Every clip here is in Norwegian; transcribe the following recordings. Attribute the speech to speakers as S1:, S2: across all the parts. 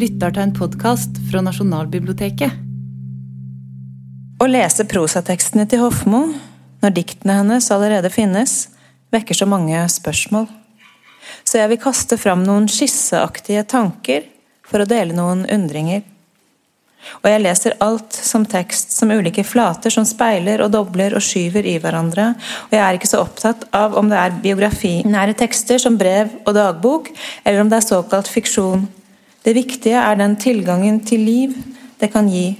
S1: lytter til en podkast fra Nasjonalbiblioteket.
S2: Å lese prosatekstene til Hofmo, når diktene hennes allerede finnes, vekker så mange spørsmål. Så jeg vil kaste fram noen skisseaktige tanker for å dele noen undringer. Og jeg leser alt som tekst, som ulike flater som speiler og dobler og skyver i hverandre, og jeg er ikke så opptatt av om det er biografinære tekster som brev og dagbok, eller om det er såkalt fiksjon. Det viktige er den tilgangen til liv det kan gi.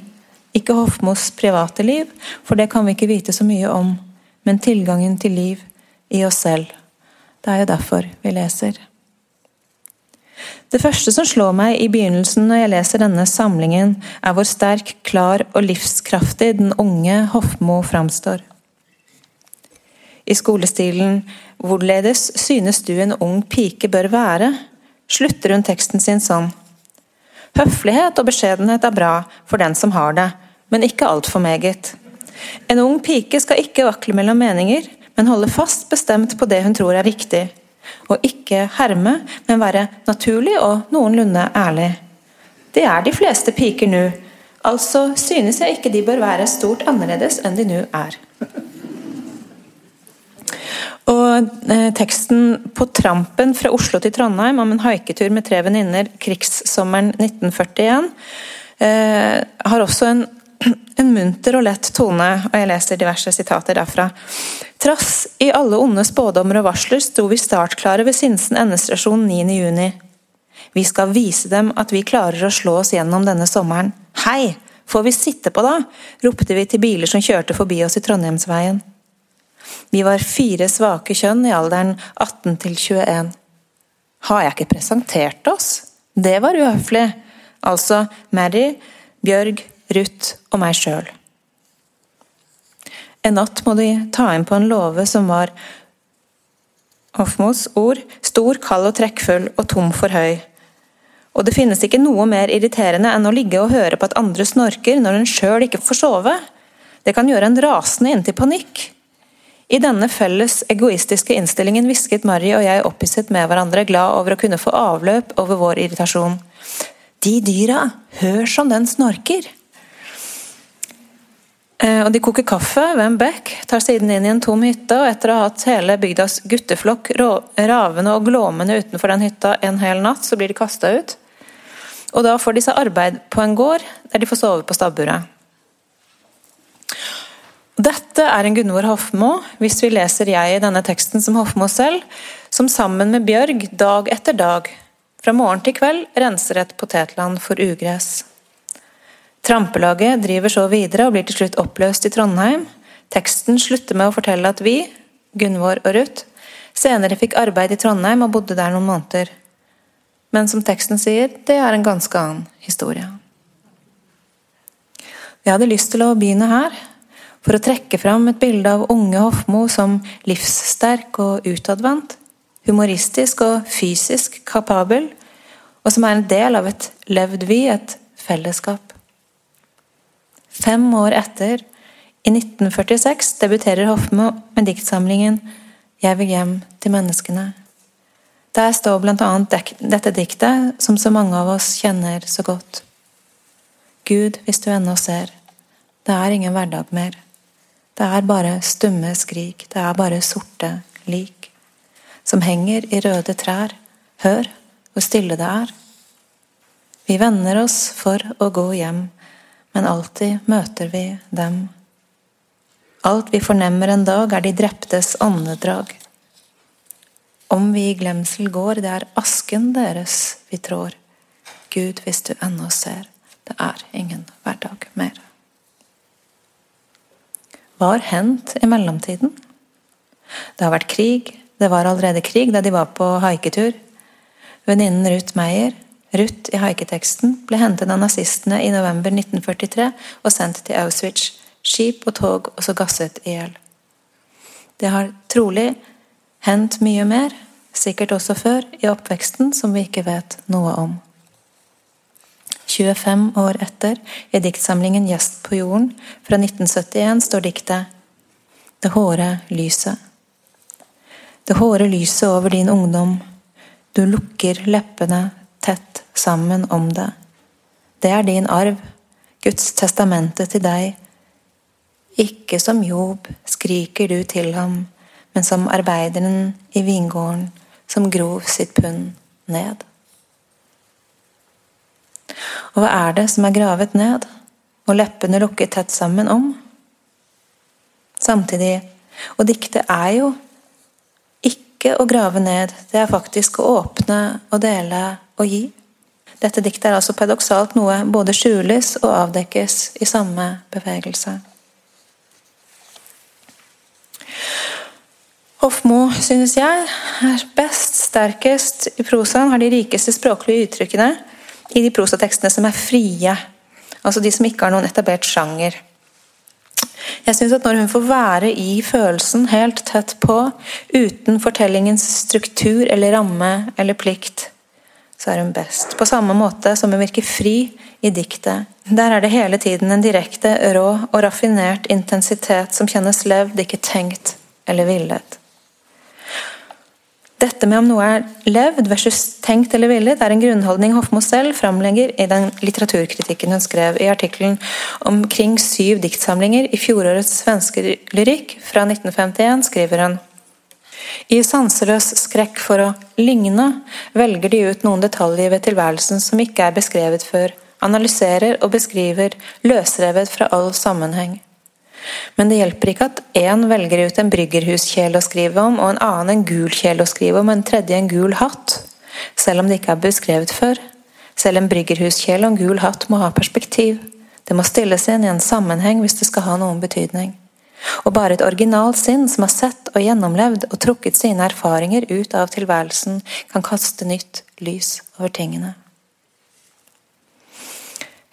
S2: Ikke Hofmos private liv, for det kan vi ikke vite så mye om, men tilgangen til liv i oss selv. Det er jo derfor vi leser. Det første som slår meg i begynnelsen når jeg leser denne samlingen, er hvor sterk, klar og livskraftig den unge Hofmo framstår. I skolestilen 'Hvorledes synes du en ung pike bør være?' slutter hun teksten sin sånn. Høflighet og beskjedenhet er bra for den som har det, men ikke altfor meget. En ung pike skal ikke vakle mellom meninger, men holde fast bestemt på det hun tror er riktig og ikke herme, men være naturlig og noenlunde ærlig. Det er de fleste piker nå, altså synes jeg ikke de bør være stort annerledes enn de nå er. Og eh, Teksten 'På trampen fra Oslo til Trondheim' om en haiketur med tre venninner krigssommeren 1941 eh, har også en en munter og lett tone, og jeg leser diverse sitater derfra. Trass i alle onde spådommer og varsler sto vi startklare ved Sinsen endestasjon 9.6. Vi skal vise dem at vi klarer å slå oss gjennom denne sommeren. Hei, får vi sitte på da? ropte vi til biler som kjørte forbi oss i Trondheimsveien. Vi var fire svake kjønn i alderen 18 til 21. Har jeg ikke presentert oss? Det var uhøflig. Altså Mary, Bjørg, Ruth og meg sjøl. En natt må de ta inn på en låve som var Hofmos ord stor, kald og trekkfull og tom for høy. Og det finnes ikke noe mer irriterende enn å ligge og høre på at andre snorker når en sjøl ikke får sove. Det kan gjøre en rasende inntil panikk. I denne felles egoistiske innstillingen hvisket Marry og jeg opphisset med hverandre, glad over å kunne få avløp over vår irritasjon. De dyra, hør som den snorker! Eh, og De koker kaffe ved en bekk, tar siden inn i en tom hytte, og etter å ha hatt hele bygdas gutteflokk ravende og glåmende utenfor den hytta en hel natt, så blir de kasta ut. Og da får de seg arbeid på en gård, der de får sove på stabburet. Dette er en Gunvor Hofmo, hvis vi leser jeg i denne teksten som Hofmo selv, som sammen med Bjørg dag etter dag, fra morgen til kveld, renser et potetland for ugress. Trampelaget driver så videre og blir til slutt oppløst i Trondheim. Teksten slutter med å fortelle at vi, Gunvor og Ruth, senere fikk arbeid i Trondheim og bodde der noen måneder. Men som teksten sier, det er en ganske annen historie. Jeg hadde lyst til å begynne her, for å trekke fram et bilde av unge Hofmo som livssterk og utadvendt, humoristisk og fysisk kapabel, og som er en del av et levd vi, et fellesskap. Fem år etter, i 1946, debuterer Hofmo med diktsamlingen 'Jeg vil hjem til menneskene'. Der står annet dette diktet, som så mange av oss kjenner så godt. Gud, hvis du ennå ser, det er ingen hverdag mer. Det er bare stumme skrik, det er bare sorte lik, som henger i røde trær. Hør hvor stille det er. Vi vender oss for å gå hjem men alltid møter vi dem. Alt vi fornemmer en dag, er de dreptes åndedrag. Om vi i glemsel går, det er asken deres vi trår. Gud, hvis du ennå ser, det er ingen hverdag mer. Hva har hendt i mellomtiden? Det har vært krig. Det var allerede krig da de var på haiketur. Venninnen Ruth Meyer Ruth i haiketeksten ble hentet av nazistene i november 1943 og sendt til Auschwitz. Skip og tog og så gasset i hjel. Det har trolig hendt mye mer, sikkert også før, i oppveksten som vi ikke vet noe om. 25 år etter, i diktsamlingen 'Gjest på jorden' fra 1971, står diktet 'Det håre lyset'. Det håre lyset over din ungdom. Du lukker leppene tett sammen om det. Det er din arv, Guds testamente til deg. Ikke som Job skriker du til ham, men som arbeideren i vingården som grov sitt pund ned. Og hva er det som er gravet ned, og leppene lukket tett sammen om? Samtidig, og diktet er jo ikke å grave ned, det er faktisk å åpne og dele og gi. Dette diktet er altså paradoksalt noe både skjules og avdekkes i samme bevegelse. Hofmo, synes jeg, er best, sterkest i prosaen, har de rikeste språklige uttrykkene i de prosatekstene som er frie. Altså de som ikke har noen etablert sjanger. Jeg synes at når hun får være i følelsen helt tett på, uten fortellingens struktur eller ramme eller plikt, så er hun best. På samme måte som hun virker fri i diktet. Der er det hele tiden en direkte, rå og raffinert intensitet som kjennes levd, ikke tenkt eller villet. Dette med om noe er levd versus tenkt eller villet, er en grunnholdning Hofmo selv framlegger i den litteraturkritikken hun skrev i artikkelen omkring syv diktsamlinger i fjorårets svenske lyrikk fra 1951, skriver hun i sanseløs skrekk for å ligne velger de ut noen detaljer ved tilværelsen som ikke er beskrevet før, analyserer og beskriver løsrevet fra all sammenheng. Men det hjelper ikke at én velger ut en bryggerhuskjele å skrive om, og en annen en gul kjele å skrive om, og en tredje en gul hatt, selv om det ikke er beskrevet før. Selv en bryggerhuskjele og en gul hatt må ha perspektiv. Det må stilles inn i en sammenheng hvis det skal ha noen betydning. Og bare et originalt sinn som har sett og gjennomlevd og trukket sine erfaringer ut av tilværelsen, kan kaste nytt lys over tingene.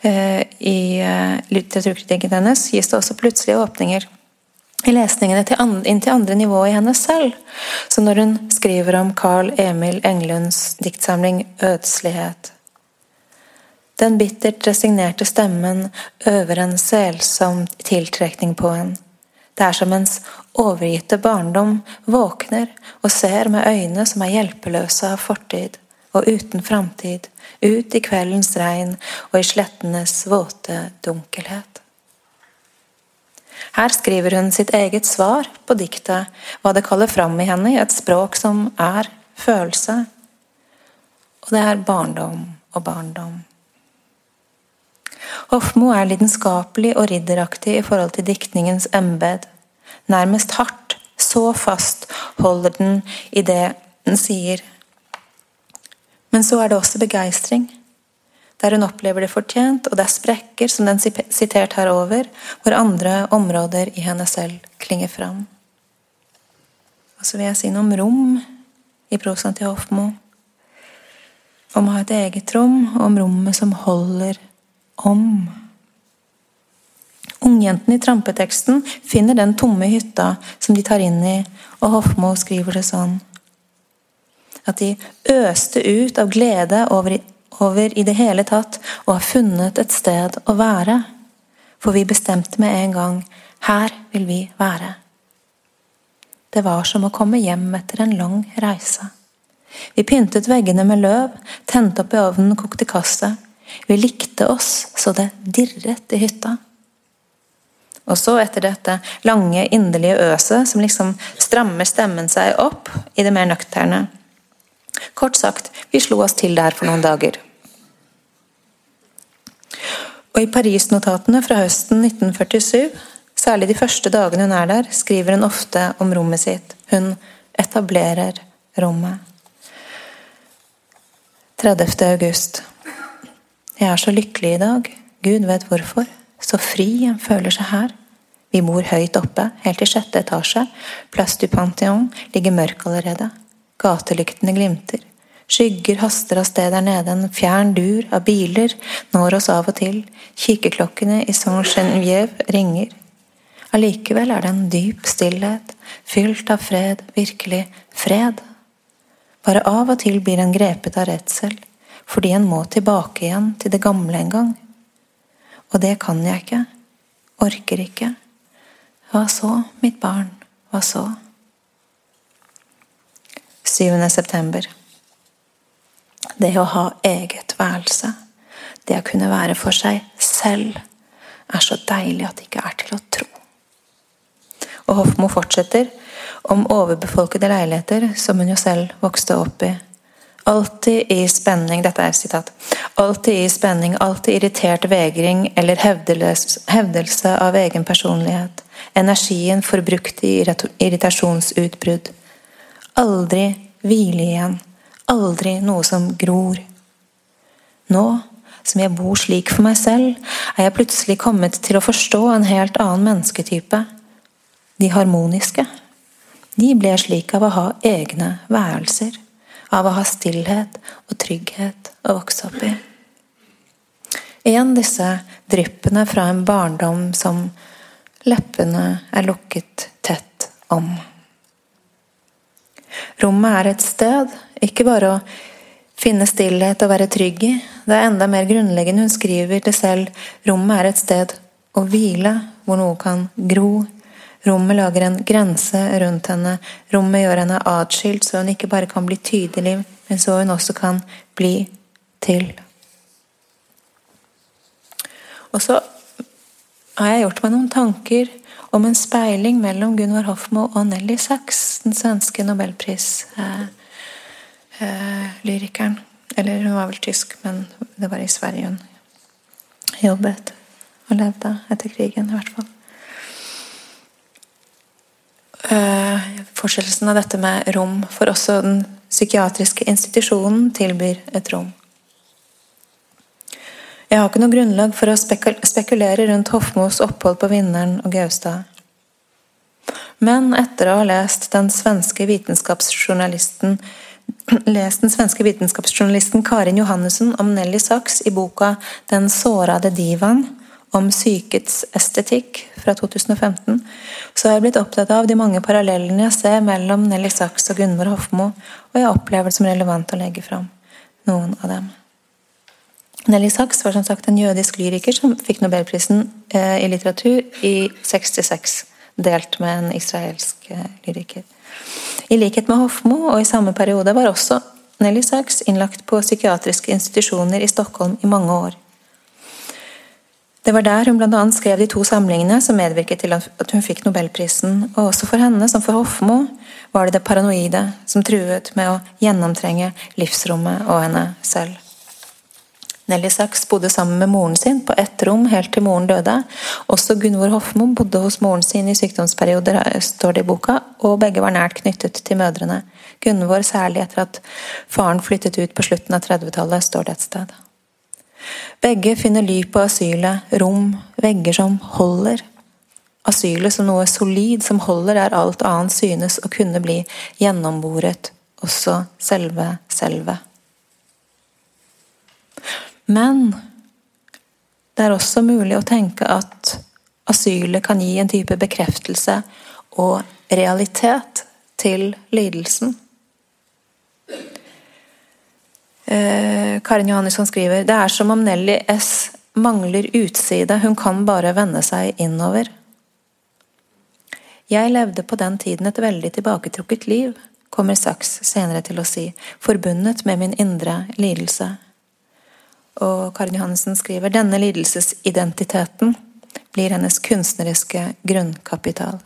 S2: Eh, I eh, litteraturkritikken hennes gis det også plutselige åpninger i lesningene til inn til andre nivå i henne selv. Så når hun skriver om Carl Emil Englunds diktsamling 'Ødslighet' Den bittert resignerte stemmen øver en selsom tiltrekning på en. Det er som ens overgitte barndom våkner og ser med øyne som er hjelpeløse av fortid og uten framtid, ut i kveldens regn og i slettenes våte dunkelhet. Her skriver hun sitt eget svar på diktet, hva det kaller fram i henne i et språk som er følelse. Og det er barndom og barndom. Hofmo er lidenskapelig og ridderaktig i forhold til diktningens embed. Nærmest hardt, så fast holder den i det den sier. Men så er det også begeistring, der hun opplever det fortjent, og det er sprekker, som den sitert herover, hvor andre områder i henne selv klinger fram. Og så vil jeg si noe om rom i prosaen til Hofmo. Om å ha et eget rom, og om rommet som holder om. Ungjentene i trampeteksten finner den tomme hytta som de tar inn i, og Hofmo skriver det sånn. At de øste ut av glede over, over i det hele tatt og har funnet et sted å være. For vi bestemte med en gang her vil vi være. Det var som å komme hjem etter en lang reise. Vi pyntet veggene med løv, tente opp i ovnen kokte kaffe. Vi likte oss så det dirret i hytta. Og så, etter dette lange, inderlige øset som liksom strammer stemmen seg opp i det mer nøkterne. Kort sagt, vi slo oss til der for noen dager. Og i Paris-notatene fra høsten 1947, særlig de første dagene hun er der, skriver hun ofte om rommet sitt. Hun etablerer rommet. 30. august. Jeg er så lykkelig i dag. Gud vet hvorfor. Så fri en føler seg her. Vi bor høyt oppe, helt i sjette etasje. Place du Pantheon ligger mørk allerede. Gatelyktene glimter. Skygger haster av sted der nede. En fjern dur av biler når oss av og til. kikeklokkene i Saint-Genevieve ringer. Allikevel er det en dyp stillhet, fylt av fred, virkelig fred. Bare av og til blir en grepet av redsel fordi en må tilbake igjen til det gamle en gang. Og det kan jeg ikke. Orker ikke. Hva så, mitt barn, hva så? 7. september. Det å ha eget værelse. det å kunne være for seg selv, er så deilig at det ikke er til å tro. Og Hofmo fortsetter om overbefolkede leiligheter som hun jo selv vokste opp i. Alltid i spenning Dette er sitat. Alltid i spenning, alltid irritert vegring eller hevdelse av egen personlighet. Energien forbrukt i irritasjonsutbrudd. Aldri hvile igjen. Aldri noe som gror. Nå som jeg bor slik for meg selv, er jeg plutselig kommet til å forstå en helt annen mennesketype. De harmoniske. De ble slik av å ha egne værelser, av å ha stillhet og trygghet å vokse opp i. Igjen disse dryppene fra en barndom som leppene er lukket tett om. Rommet er et sted, ikke bare å finne stillhet og være trygg i. Det er enda mer grunnleggende. Hun skriver det selv. Rommet er et sted å hvile, hvor noe kan gro, Rommet lager en grense rundt henne. Rommet gjør henne atskilt, så hun ikke bare kan bli tydelig, men så hun også kan bli til. Og så har jeg gjort meg noen tanker om en speiling mellom Gunvor Hofmo og Nelly Sachs, den svenske nobelprislyrikeren. Eh, eh, Eller hun var vel tysk, men det var i Sverige hun jobbet og levde etter krigen, i hvert fall. Uh, fortsettelsen av dette med rom, for også den psykiatriske institusjonen tilbyr et rom. Jeg har ikke noe grunnlag for å spekulere rundt Hofmos opphold på Vinneren og Gaustad. Men etter å ha lest den svenske vitenskapsjournalisten lest den svenske vitenskapsjournalisten Karin Johannessen om Nelly Sachs i boka 'Den sårade divaen', om sykets estetikk fra 2015, så har jeg blitt opptatt av de mange parallellene jeg ser mellom Nelly Sachs og Gunvor Hofmo, og jeg opplever det som relevant å legge fram noen av dem. Nelly Sachs var som sagt en jødisk lyriker som fikk nobelprisen eh, i litteratur i 66, delt med en israelsk eh, lyriker. I likhet med Hofmo, og i samme periode, var også Nelly Sachs innlagt på psykiatriske institusjoner i Stockholm i mange år. Det var der hun bl.a. skrev de to samlingene som medvirket til at hun fikk nobelprisen, og også for henne, som for Hofmo, var det det paranoide som truet med å gjennomtrenge livsrommet og henne selv. Nelly Sachs bodde sammen med moren sin på ett rom helt til moren døde. Også Gunvor Hofmo bodde hos moren sin i sykdomsperioder, står det i boka, og begge var nært knyttet til mødrene. Gunvor særlig etter at faren flyttet ut på slutten av 30-tallet, står det et sted. Begge finner ly på asylet, rom, vegger som holder. Asylet som noe solid som holder der alt annet synes å kunne bli gjennomboret, også selve selve. Men det er også mulig å tenke at asylet kan gi en type bekreftelse og realitet til lidelsen. Eh, Karin Johannesson skriver det er som om Nelly S mangler utside, hun kan bare vende seg innover. Jeg levde på den tiden et veldig tilbaketrukket liv, kommer Sachs senere til å si, forbundet med min indre lidelse. Og Karin Johannessen skriver denne lidelsesidentiteten blir hennes kunstneriske grunnkapital.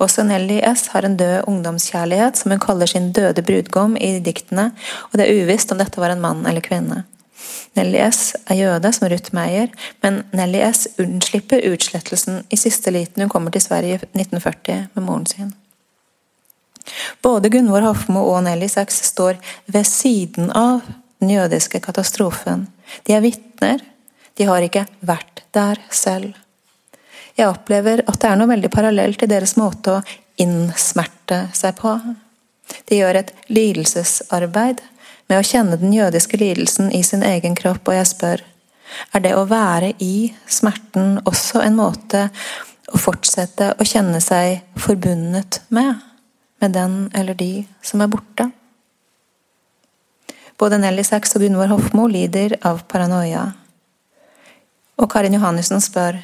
S2: Også Nelly S. har en død ungdomskjærlighet som hun kaller sin døde brudgom i diktene, og det er uvisst om dette var en mann eller kvinne. Nelly S. er jøde, som Ruth Meyer, men Nelly S. unnslipper utslettelsen i siste liten hun kommer til Sverige i 1940 med moren sin. Både Gunvor Hofmo og Nelly Sachs står ved siden av den jødiske katastrofen. De er vitner, de har ikke vært der selv. Jeg opplever at det er noe veldig parallelt i deres måte å innsmerte seg på. De gjør et lidelsesarbeid med å kjenne den jødiske lidelsen i sin egen kropp, og jeg spør er det å være i smerten også en måte å fortsette å kjenne seg forbundet med, med den eller de som er borte? Både Nelly Sachs og Gunvor Hofmo lider av paranoia. Og Karin Johannessen spør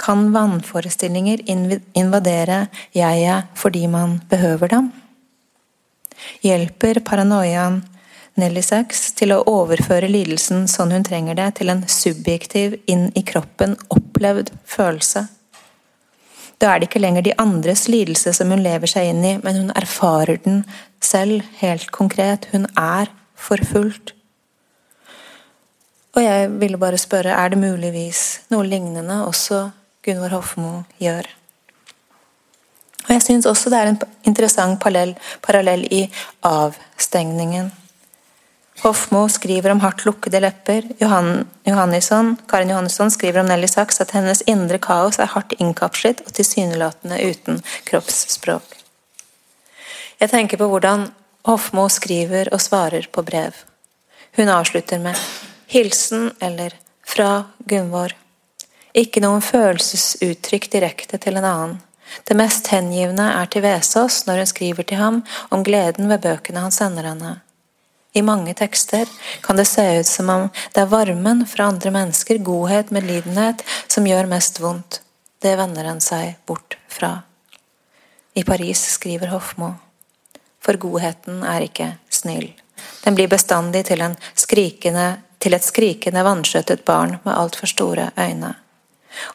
S2: kan vannforestillinger invadere jeget fordi man behøver dem? Hjelper paranoiaen Nelly Sachs til å overføre lidelsen sånn hun trenger det, til en subjektiv, inn i kroppen, opplevd følelse. Da er det ikke lenger de andres lidelse som hun lever seg inn i, men hun erfarer den selv, helt konkret. Hun er forfulgt. Og jeg ville bare spørre, er det muligvis noe lignende også Gunvor Hofmo gjør? Og jeg syns også det er en interessant parallell, parallell i avstengningen. Hofmo skriver om hardt lukkede lepper. Johan, Johannesson, Karin Johannesson skriver om Nelly Sachs at hennes indre kaos er hardt innkapslet og tilsynelatende uten kroppsspråk. Jeg tenker på hvordan Hofmo skriver og svarer på brev. Hun avslutter med 'hilsen' eller 'fra Gunvor'. Ikke noen følelsesuttrykk direkte til en annen. Det mest hengivne er til Vesaas når hun skriver til ham om gleden ved bøkene han sender henne. I mange tekster kan det se ut som om det er varmen fra andre mennesker, godhet, medlidenhet, som gjør mest vondt. Det vender en seg bort fra. I Paris skriver Hofmo for godheten er ikke snill. Den blir bestandig til, skrikende, til et skrikende, vanskjøttet barn med altfor store øyne.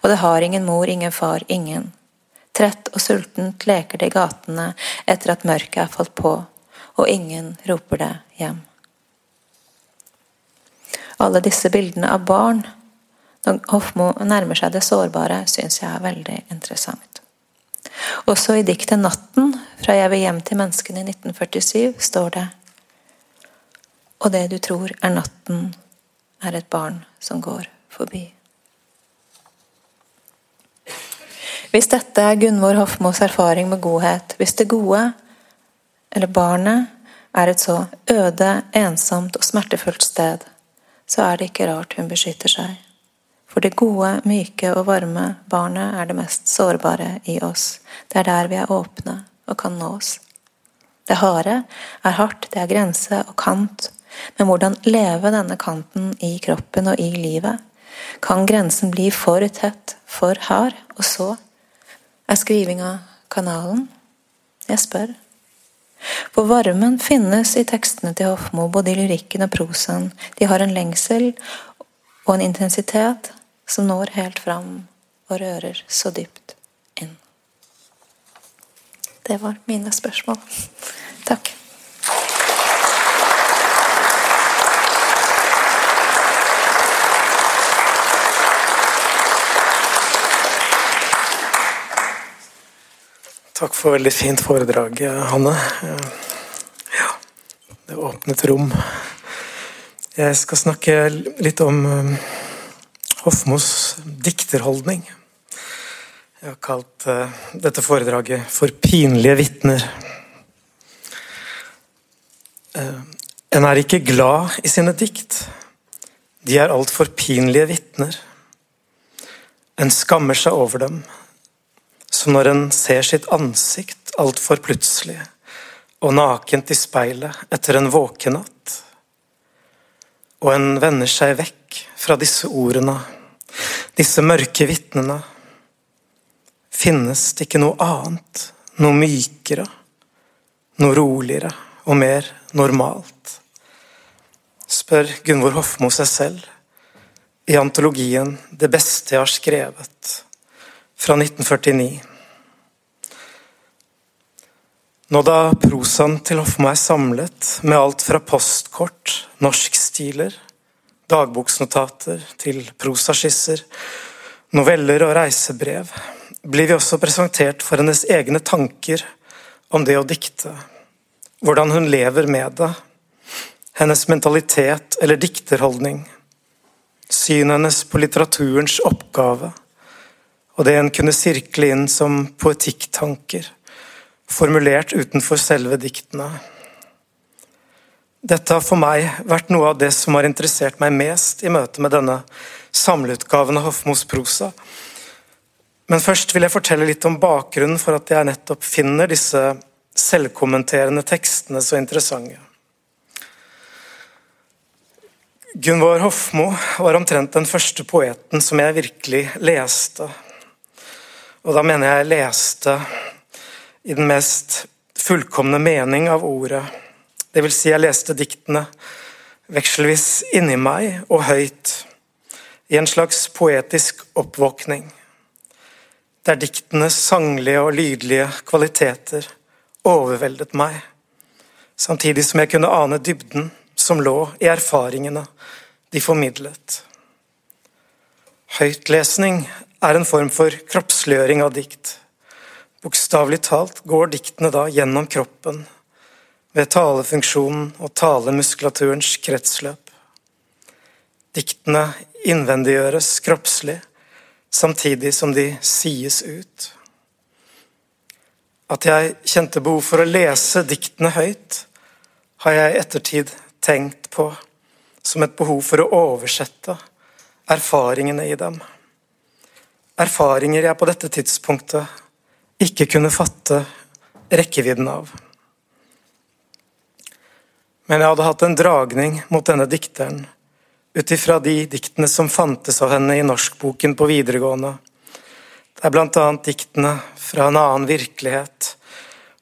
S2: Og det har ingen mor, ingen far, ingen. Trett og sultent leker det i gatene etter at mørket er falt på, og ingen roper det hjem alle disse bildene av barn når Hofmo nærmer seg det sårbare, syns jeg er veldig interessant. Også i diktet 'Natten' fra 'Jeg vil hjem til menneskene' i 1947 står det Og det du tror er natten, er et barn som går forbi. Hvis dette er Gunvor Hofmos erfaring med godhet, hvis det gode, eller barnet, er et så øde, ensomt og smertefullt sted, så er det ikke rart hun beskytter seg. For det gode, myke og varme barnet er det mest sårbare i oss. Det er der vi er åpne og kan nås. Det harde er hardt, det er grense og kant. Men hvordan leve denne kanten i kroppen og i livet? Kan grensen bli for tett, for hard? Og så er skrivinga kanalen? Jeg spør. For varmen finnes i tekstene til Hofmo, både i lyrikken og prosaen. De har en lengsel og en intensitet som når helt fram og rører så dypt inn. Det var mine spørsmål. Takk.
S3: Takk for veldig fint foredrag, Hanne. Ja, det åpnet rom. Jeg skal snakke litt om um, Hofmos dikterholdning. Jeg har kalt uh, dette foredraget for 'Pinlige vitner'. Uh, en er ikke glad i sine dikt. De er altfor pinlige vitner. En skammer seg over dem som når en ser sitt ansikt altfor plutselig og nakent i speilet etter en våkenatt, og en vender seg vekk fra disse ordene, disse mørke vitnene, finnes det ikke noe annet, noe mykere, noe roligere og mer normalt? Spør Gunvor Hofmo seg selv i antologien 'Det beste jeg har skrevet' fra 1949. Nå da prosaen til Hofmo er samlet, med alt fra postkort, norskstiler, dagboksnotater til prosaskisser, noveller og reisebrev, blir vi også presentert for hennes egne tanker om det å dikte, hvordan hun lever med det, hennes mentalitet eller dikterholdning, synet hennes på litteraturens oppgave, og det en kunne sirkle inn som poetikktanker, formulert utenfor selve diktene. Dette har for meg vært noe av det som har interessert meg mest i møte med denne samleutgaven av Hofmos prosa. Men først vil jeg fortelle litt om bakgrunnen for at jeg nettopp finner disse selvkommenterende tekstene så interessante. Gunvor Hofmo var omtrent den første poeten som jeg virkelig leste og da mener jeg leste i den mest fullkomne mening av ordet. Det vil si, jeg leste diktene vekselvis inni meg og høyt, i en slags poetisk oppvåkning, der diktenes sanglige og lydlige kvaliteter overveldet meg, samtidig som jeg kunne ane dybden som lå i erfaringene de formidlet. Høytlesning er en form for kroppsliggjøring av dikt. Bokstavelig talt går diktene da gjennom kroppen, ved talefunksjonen og talemuskulaturens kretsløp. Diktene innvendiggjøres kroppslig, samtidig som de sies ut. At jeg kjente behov for å lese diktene høyt, har jeg i ettertid tenkt på som et behov for å oversette erfaringene i dem. Erfaringer jeg på dette tidspunktet ikke kunne fatte rekkevidden av. Men jeg hadde hatt en dragning mot denne dikteren ut ifra de diktene som fantes av henne i norskboken på videregående. Det er blant annet diktene fra en annen virkelighet,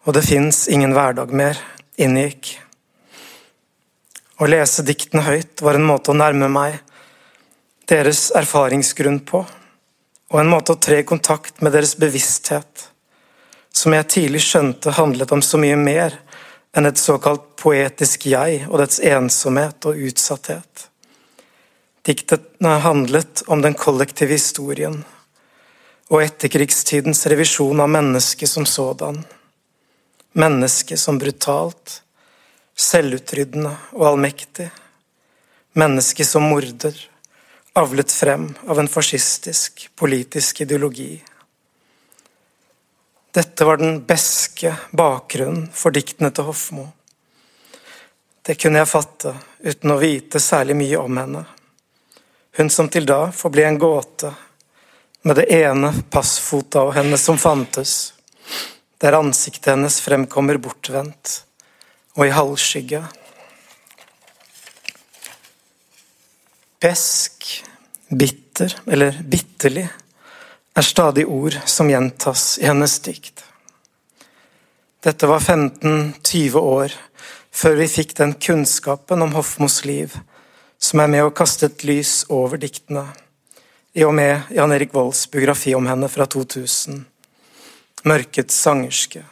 S3: og det fins ingen hverdag mer, inngikk. Å lese diktene høyt var en måte å nærme meg deres erfaringsgrunn på, og en måte å tre i kontakt med deres bevissthet, som jeg tidlig skjønte handlet om så mye mer enn et såkalt poetisk jeg og dets ensomhet og utsatthet. Diktene handlet om den kollektive historien og etterkrigstidens revisjon av mennesket som sådan. Mennesket som brutalt, selvutryddende og allmektig. Mennesket som morder avlet frem av en fascistisk politisk ideologi. Dette var den beske bakgrunnen for diktene til Hofmo. Det kunne jeg fatte uten å vite særlig mye om henne. Hun som til da forble en gåte, med det ene passfotet av henne som fantes, der ansiktet hennes fremkommer bortvendt og i halvskygge. Besk, bitter eller bitterlig er stadig ord som gjentas i hennes dikt. Dette var 15-20 år før vi fikk den kunnskapen om Hofmos liv som er med å kaste et lys over diktene, i og med Jan Erik Volds biografi om henne fra 2000, 'Mørkets sangerske',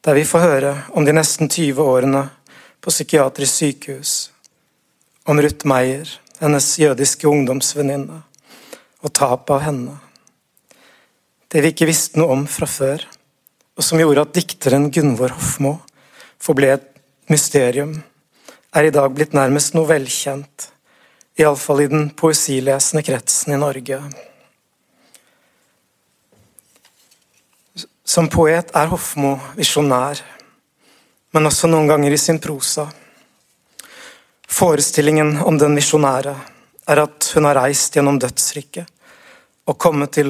S3: der vi får høre om de nesten 20 årene på psykiatrisk sykehus, om Ruth Meyer, hennes jødiske ungdomsvenninne, og tapet av henne. Det vi ikke visste noe om fra før, og som gjorde at dikteren Gunvor Hofmo forble et mysterium, er i dag blitt nærmest noe velkjent, iallfall i den poesilesende kretsen i Norge. Som poet er Hofmo visjonær, men også noen ganger i sin prosa. Forestillingen om den visjonære er at hun har reist gjennom dødsriket og kommet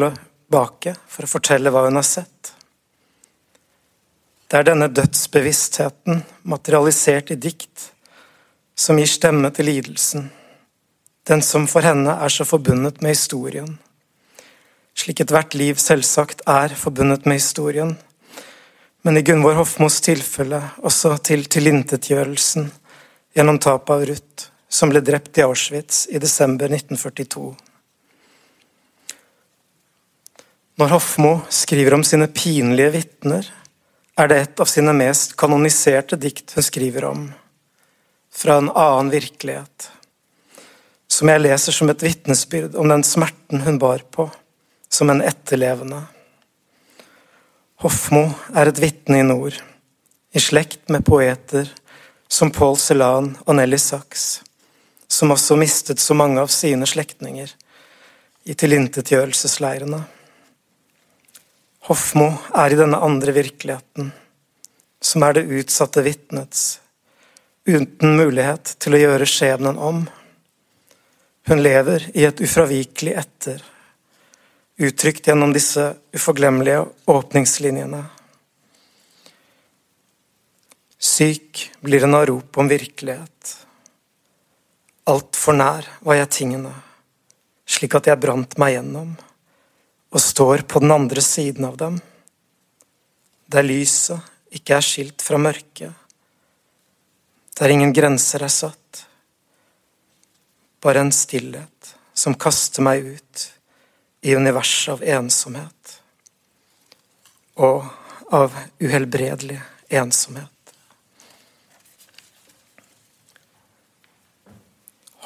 S3: tilbake for å fortelle hva hun har sett. Det er denne dødsbevisstheten, materialisert i dikt, som gir stemme til lidelsen, den som for henne er så forbundet med historien. Slik ethvert liv selvsagt er forbundet med historien, men i Gunvor Hofmos tilfelle også til tilintetgjørelsen gjennom tapet av Ruth, som ble drept i Auschwitz i desember 1942. Når Hofmo skriver om sine pinlige vitner, er det et av sine mest kanoniserte dikt hun skriver om, fra en annen virkelighet, som jeg leser som et vitnesbyrd om den smerten hun bar på, som en etterlevende. Hofmo er et vitne i nord, i slekt med poeter som Paul Celan og Nelly Sachs, som også mistet så mange av sine slektninger i tilintetgjørelsesleirene. Hofmo er i denne andre virkeligheten, som er det utsatte vitnets, uten mulighet til å gjøre skjebnen om. Hun lever i et ufravikelig etter, uttrykt gjennom disse uforglemmelige åpningslinjene. Syk blir en av rop om virkelighet. Altfor nær var jeg tingene, slik at jeg brant meg gjennom, og står på den andre siden av dem, der lyset ikke er skilt fra mørket, der ingen grenser er satt. Bare en stillhet som kaster meg ut i universet av ensomhet. Og av uhelbredelig ensomhet.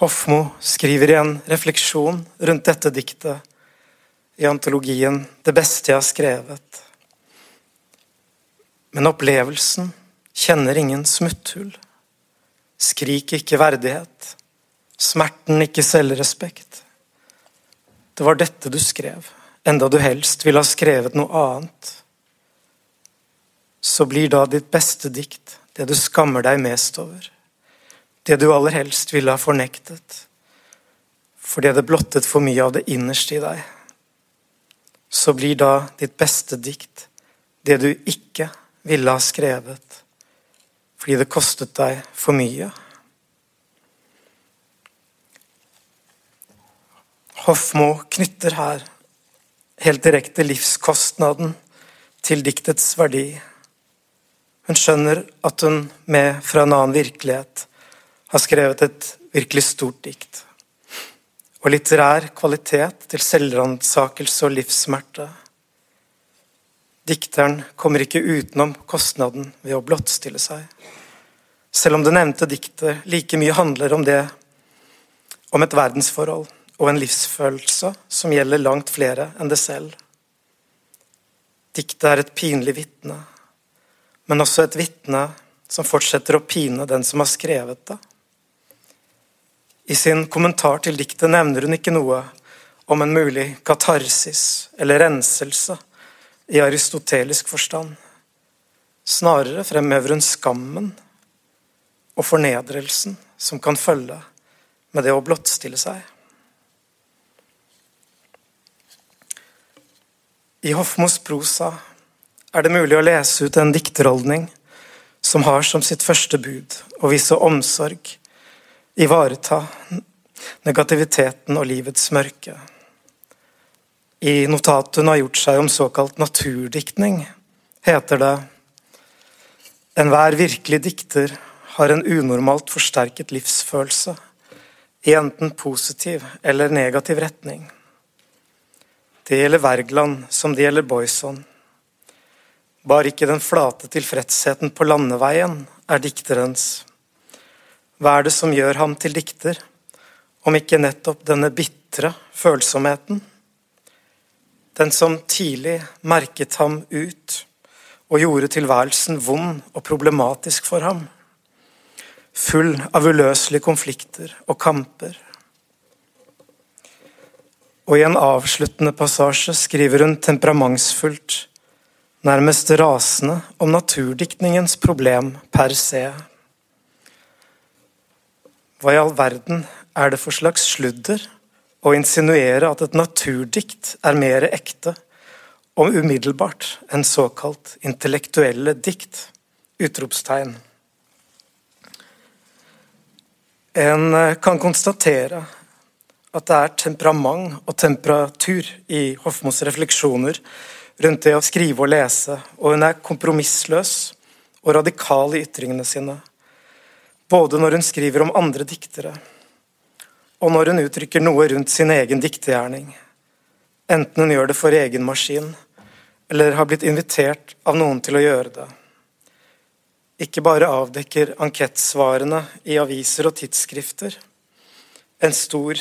S3: Hofmo skriver i en refleksjon rundt dette diktet i antologien 'Det beste jeg har skrevet'. Men opplevelsen kjenner ingen smutthull. Skrik ikke verdighet. Smerten ikke selvrespekt. Det var dette du skrev, enda du helst ville ha skrevet noe annet. Så blir da ditt beste dikt det du skammer deg mest over. Det du aller helst ville ha fornektet. Fordi det blottet for mye av det innerste i deg. Så blir da ditt beste dikt det du ikke ville ha skrevet fordi det kostet deg for mye. Hofmo knytter her helt direkte livskostnaden til diktets verdi. Hun skjønner at hun med fra en annen virkelighet har skrevet et virkelig stort dikt. Og litterær kvalitet til selvransakelse og livssmerte. Dikteren kommer ikke utenom kostnaden ved å blottstille seg. Selv om det nevnte diktet like mye handler om det, om et verdensforhold og en livsfølelse som gjelder langt flere enn det selv. Diktet er et pinlig vitne, men også et vitne som fortsetter å pine den som har skrevet det. I sin kommentar til diktet nevner hun ikke noe om en mulig katarsis eller renselse i aristotelisk forstand. Snarere fremhever hun skammen og fornedrelsen som kan følge med det å blottstille seg. I Hofmos prosa er det mulig å lese ut en dikterholdning som har som sitt første bud å vise omsorg, ivareta negativiteten og livets mørke i notatet hun har gjort seg om såkalt naturdiktning, heter det Enhver virkelig dikter har en unormalt forsterket livsfølelse i enten positiv eller negativ retning. Det gjelder Wergeland som det gjelder Boyson. Bare ikke den flate tilfredsheten på landeveien er dikterens. Hva er det som gjør ham til dikter, om ikke nettopp denne bitre følsomheten? Den som tidlig merket ham ut og gjorde tilværelsen vond og problematisk for ham. Full av uløselige konflikter og kamper. Og i en avsluttende passasje skriver hun temperamentsfullt, nærmest rasende, om naturdiktningens problem per se. Hva i all verden er det for slags sludder å insinuere at et naturdikt er mer ekte og umiddelbart enn såkalt intellektuelle dikt. Utropstegn. En eh, kan konstatere at det er temperament og temperatur i Hofmos refleksjoner rundt det å skrive og lese, og hun er kompromissløs og radikal i ytringene sine. Både når hun skriver om andre diktere, og når hun uttrykker noe rundt sin egen diktegjerning, enten hun gjør det for egen maskin, eller har blitt invitert av noen til å gjøre det. Ikke bare avdekker ankettsvarene i aviser og tidsskrifter en stor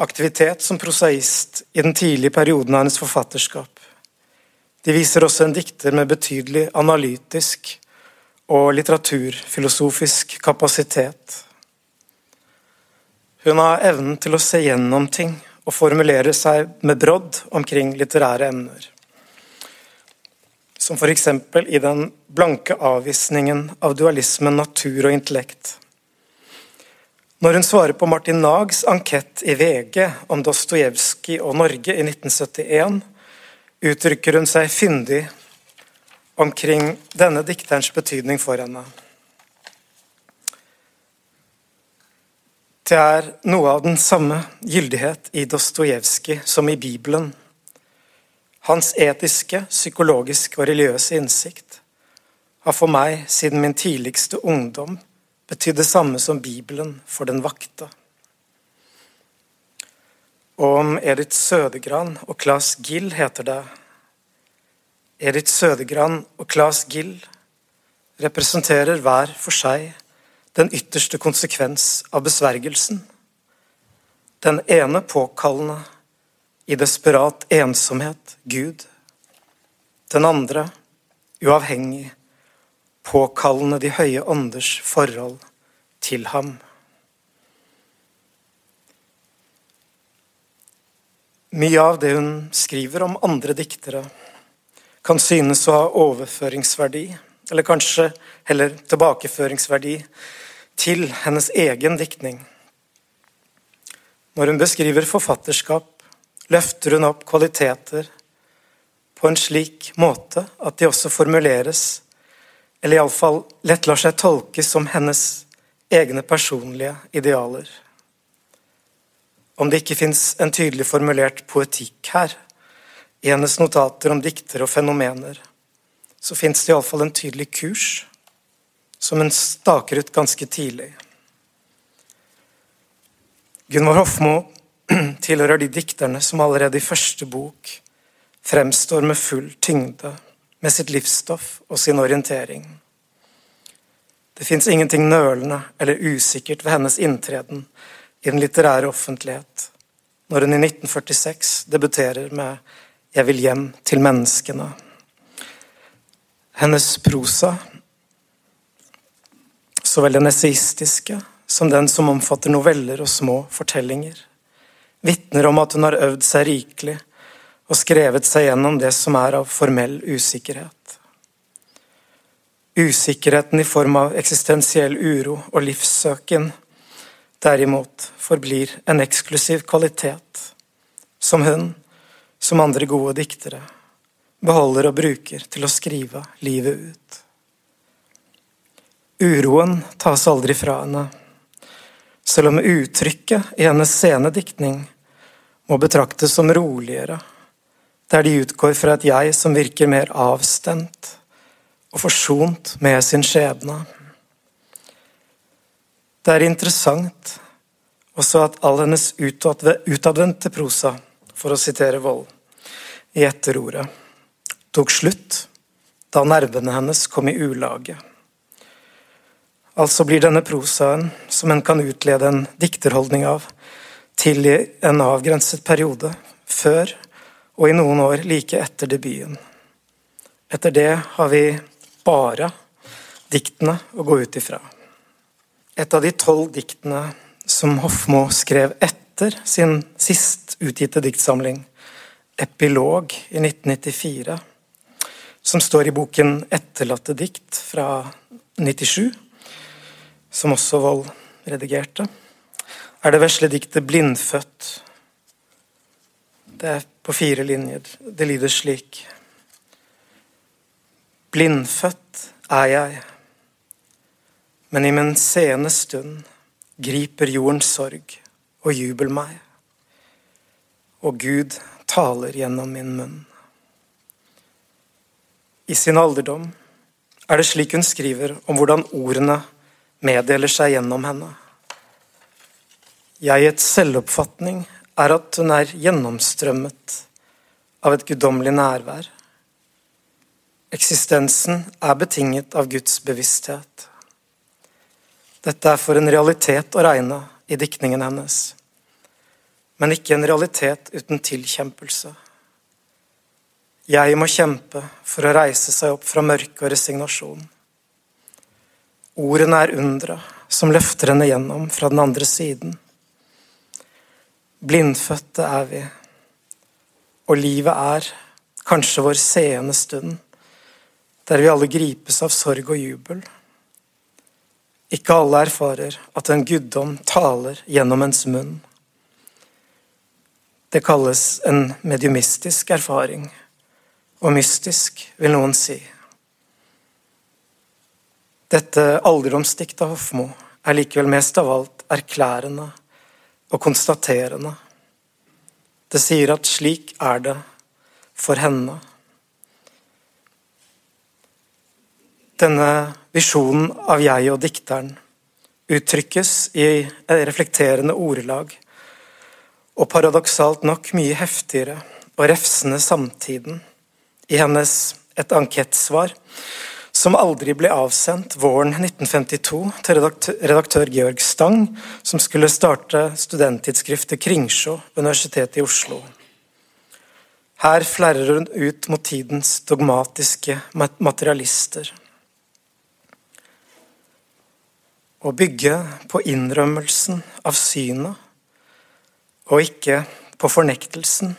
S3: aktivitet som prosaist i den tidlige perioden av hennes forfatterskap. De viser også en dikter med betydelig analytisk og litteraturfilosofisk kapasitet. Hun har evnen til å se gjennom ting og formulere seg med brodd omkring litterære emner. Som f.eks. i den blanke avvisningen av dualismen natur og intellekt. Når hun svarer på Martin Nags ankett i VG om Dostojevskij og Norge i 1971, uttrykker hun seg fyndig omkring denne dikterens betydning for henne. Det er noe av den samme gyldighet i Dostojevskij som i Bibelen. Hans etiske, psykologiske og religiøse innsikt har for meg siden min tidligste ungdom betydd det samme som Bibelen for den vakte. Og om Edith Sødegran og Claes Gill heter det Edith Sødegran og Claes Gill representerer hver for seg den ytterste konsekvens av besvergelsen. Den ene påkallende i desperat ensomhet Gud. Den andre uavhengig, påkallende de høye ånders forhold til ham. Mye av det hun skriver om andre diktere, kan synes å ha overføringsverdi, eller kanskje heller tilbakeføringsverdi, til hennes egen diktning. Når hun beskriver forfatterskap, løfter hun opp kvaliteter på en slik måte at de også formuleres, eller iallfall lett lar seg tolkes som hennes egne personlige idealer. Om det ikke fins en tydelig formulert poetikk her, i hennes notater om dikter og fenomener, så fins det iallfall en tydelig kurs, som hun staker ut ganske tidlig. Gunvor Hofmo tilhører de dikterne som allerede i første bok fremstår med full tyngde, med sitt livsstoff og sin orientering. Det fins ingenting nølende eller usikkert ved hennes inntreden i den litterære offentlighet når hun i 1946 debuterer med 'Jeg vil hjem til menneskene'. Hennes prosa, så vel den esaistiske som den som omfatter noveller og små fortellinger, vitner om at hun har øvd seg rikelig og skrevet seg gjennom det som er av formell usikkerhet. Usikkerheten i form av eksistensiell uro og livssøken derimot forblir en eksklusiv kvalitet, som hun, som andre gode diktere, beholder og bruker til å skrive livet ut. Uroen tas aldri fra henne, selv om uttrykket i hennes sene diktning må betraktes som roligere der de utgår fra et jeg som virker mer avstemt og forsont med sin skjebne. Det er interessant også at all hennes utadvendte prosa, for å sitere Vold, i etterordet, tok slutt da nervene hennes kom i ulage. Altså blir denne prosaen, som en kan utlede en dikterholdning av, til i en avgrenset periode, før og i noen år like etter debuten. Etter det har vi bare diktene å gå ut ifra. Et av de tolv diktene som Hofmo skrev etter sin sist utgitte diktsamling, 'Epilog', i 1994, som står i boken 'Etterlatte dikt' fra 97, som også Vold redigerte, er det vesle diktet 'Blindfødt'. Det er på fire linjer. Det lyder slik. Blindfødt er jeg, men i min sene stund griper jordens sorg og jubel meg, og Gud taler gjennom min munn. I sin alderdom er det slik hun skriver om hvordan ordene meddeler seg gjennom henne. Jegets selvoppfatning er at hun er gjennomstrømmet av et guddommelig nærvær. Eksistensen er betinget av Guds bevissthet. Dette er for en realitet å regne i diktningen hennes, men ikke en realitet uten tilkjempelse. Jeg må kjempe for å reise seg opp fra mørke og resignasjon. Ordene er undre som løfter henne gjennom fra den andre siden. Blindfødte er vi, og livet er kanskje vår seende stund, der vi alle gripes av sorg og jubel. Ikke alle erfarer at en guddom taler gjennom ens munn. Det kalles en mediumistisk erfaring, og mystisk, vil noen si. Dette alderdomsdiktet av Hofmo er likevel mest av alt erklærende og konstaterende. Det sier at slik er det for henne. Denne visjonen av jeg og dikteren uttrykkes i reflekterende ordelag, og paradoksalt nok mye heftigere og refsende samtiden i hennes et ankettsvar som aldri ble avsendt våren 1952 til redaktør Georg Stang, som skulle starte studenttidsskriftet Kringsjå Universitetet i Oslo. Her flerrer hun ut mot tidens dogmatiske materialister. Å bygge på innrømmelsen av synet, og ikke på fornektelsen.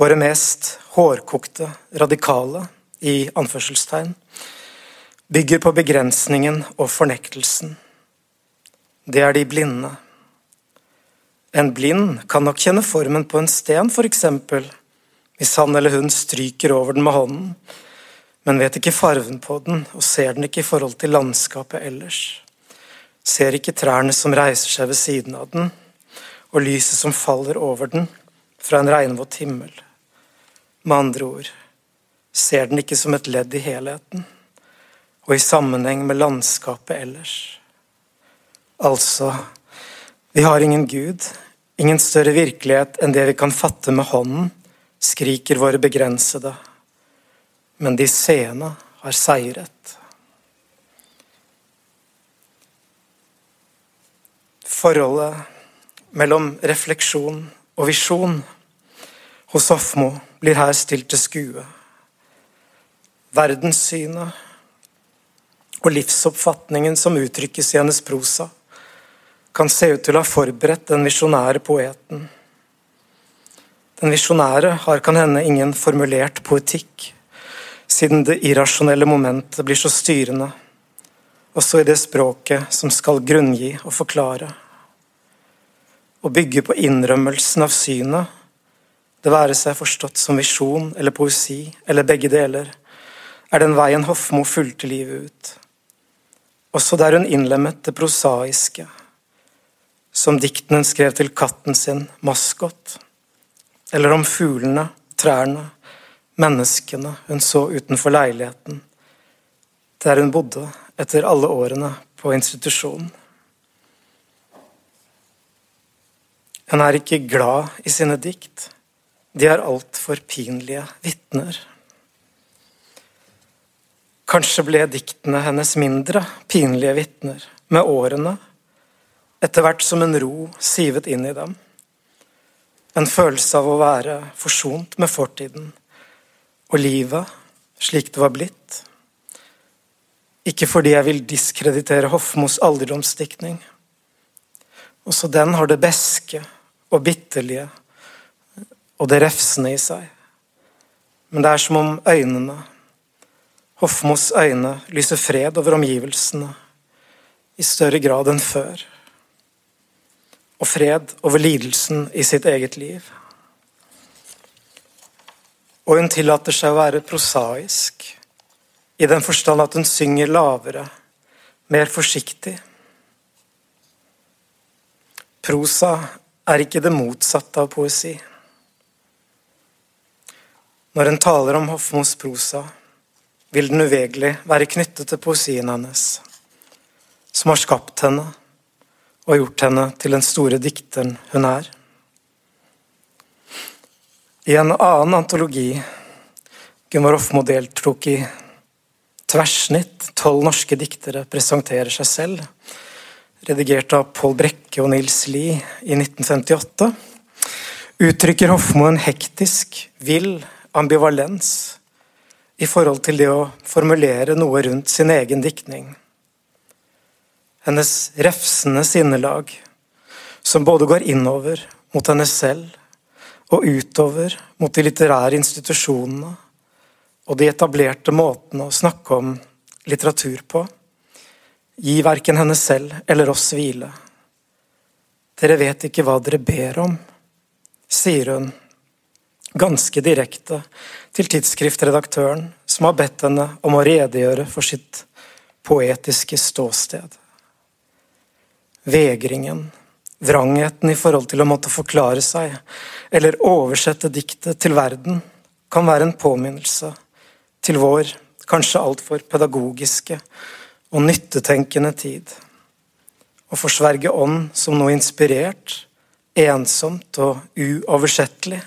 S3: Våre mest hårkokte radikale, i anførselstegn, bygger på begrensningen og fornektelsen. Det er de blinde. En blind kan nok kjenne formen på en sten, f.eks., hvis han eller hun stryker over den med hånden, men vet ikke farven på den og ser den ikke i forhold til landskapet ellers. Ser ikke trærne som reiser seg ved siden av den, og lyset som faller over den fra en regnvåt himmel. Med andre ord ser den ikke som et ledd i helheten og i sammenheng med landskapet ellers. Altså, vi har ingen Gud, ingen større virkelighet enn det vi kan fatte med hånden, skriker våre begrensede men de seende har seiret. Forholdet mellom refleksjon og visjon hos Hofmo blir her stilt til skue. Verdenssynet og livsoppfatningen som uttrykkes i hennes prosa, kan se ut til å ha forberedt den visjonære poeten. Den visjonære har kan hende ingen formulert poetikk, siden det irrasjonelle momentet blir så styrende, også i det språket som skal grunngi og forklare. Å bygge på innrømmelsen av synet, det være seg forstått som visjon eller poesi eller begge deler, er den veien Hofmo fulgte livet ut. Også der hun innlemmet det prosaiske, som dikten hun skrev til katten sin, Maskot, eller om fuglene, trærne, menneskene hun så utenfor leiligheten, der hun bodde etter alle årene på institusjonen. Hun er ikke glad i sine dikt. De er altfor pinlige vitner. Kanskje ble diktene hennes mindre pinlige vitner med årene, etter hvert som en ro sivet inn i dem. En følelse av å være forsont med fortiden og livet slik det var blitt. Ikke fordi jeg vil diskreditere Hofmos alderdomsdiktning. Også den har det beske og bitterlige og det refsende i seg. Men det er som om øynene, Hofmos øyne, lyser fred over omgivelsene i større grad enn før. Og fred over lidelsen i sitt eget liv. Og hun tillater seg å være prosaisk, i den forstand at hun synger lavere, mer forsiktig. Prosa er ikke det motsatte av poesi. Når en taler om Hofmos prosa, vil den uvegelig være knyttet til poesien hennes, som har skapt henne og gjort henne til den store dikteren hun er. I en annen antologi Gunvor Hofmo deltok i Tverrsnitt, tolv norske diktere presenterer seg selv, redigert av Pål Brekke og Nils Lie i 1958, uttrykker Hofmo en hektisk, vill ambivalens i forhold til det å formulere noe rundt sin egen diktning. Hennes refsende sinnelag, som både går innover mot henne selv og utover mot de litterære institusjonene og de etablerte måtene å snakke om litteratur på, gi verken henne selv eller oss hvile. Dere vet ikke hva dere ber om, sier hun, ganske direkte til tidsskriftredaktøren som har bedt henne om å redegjøre for sitt poetiske ståsted. Vegringen Vrangheten i forhold til å måtte forklare seg eller oversette diktet til verden kan være en påminnelse til vår kanskje altfor pedagogiske og nyttetenkende tid. Å forsverge ånd som noe inspirert, ensomt og uoversettelig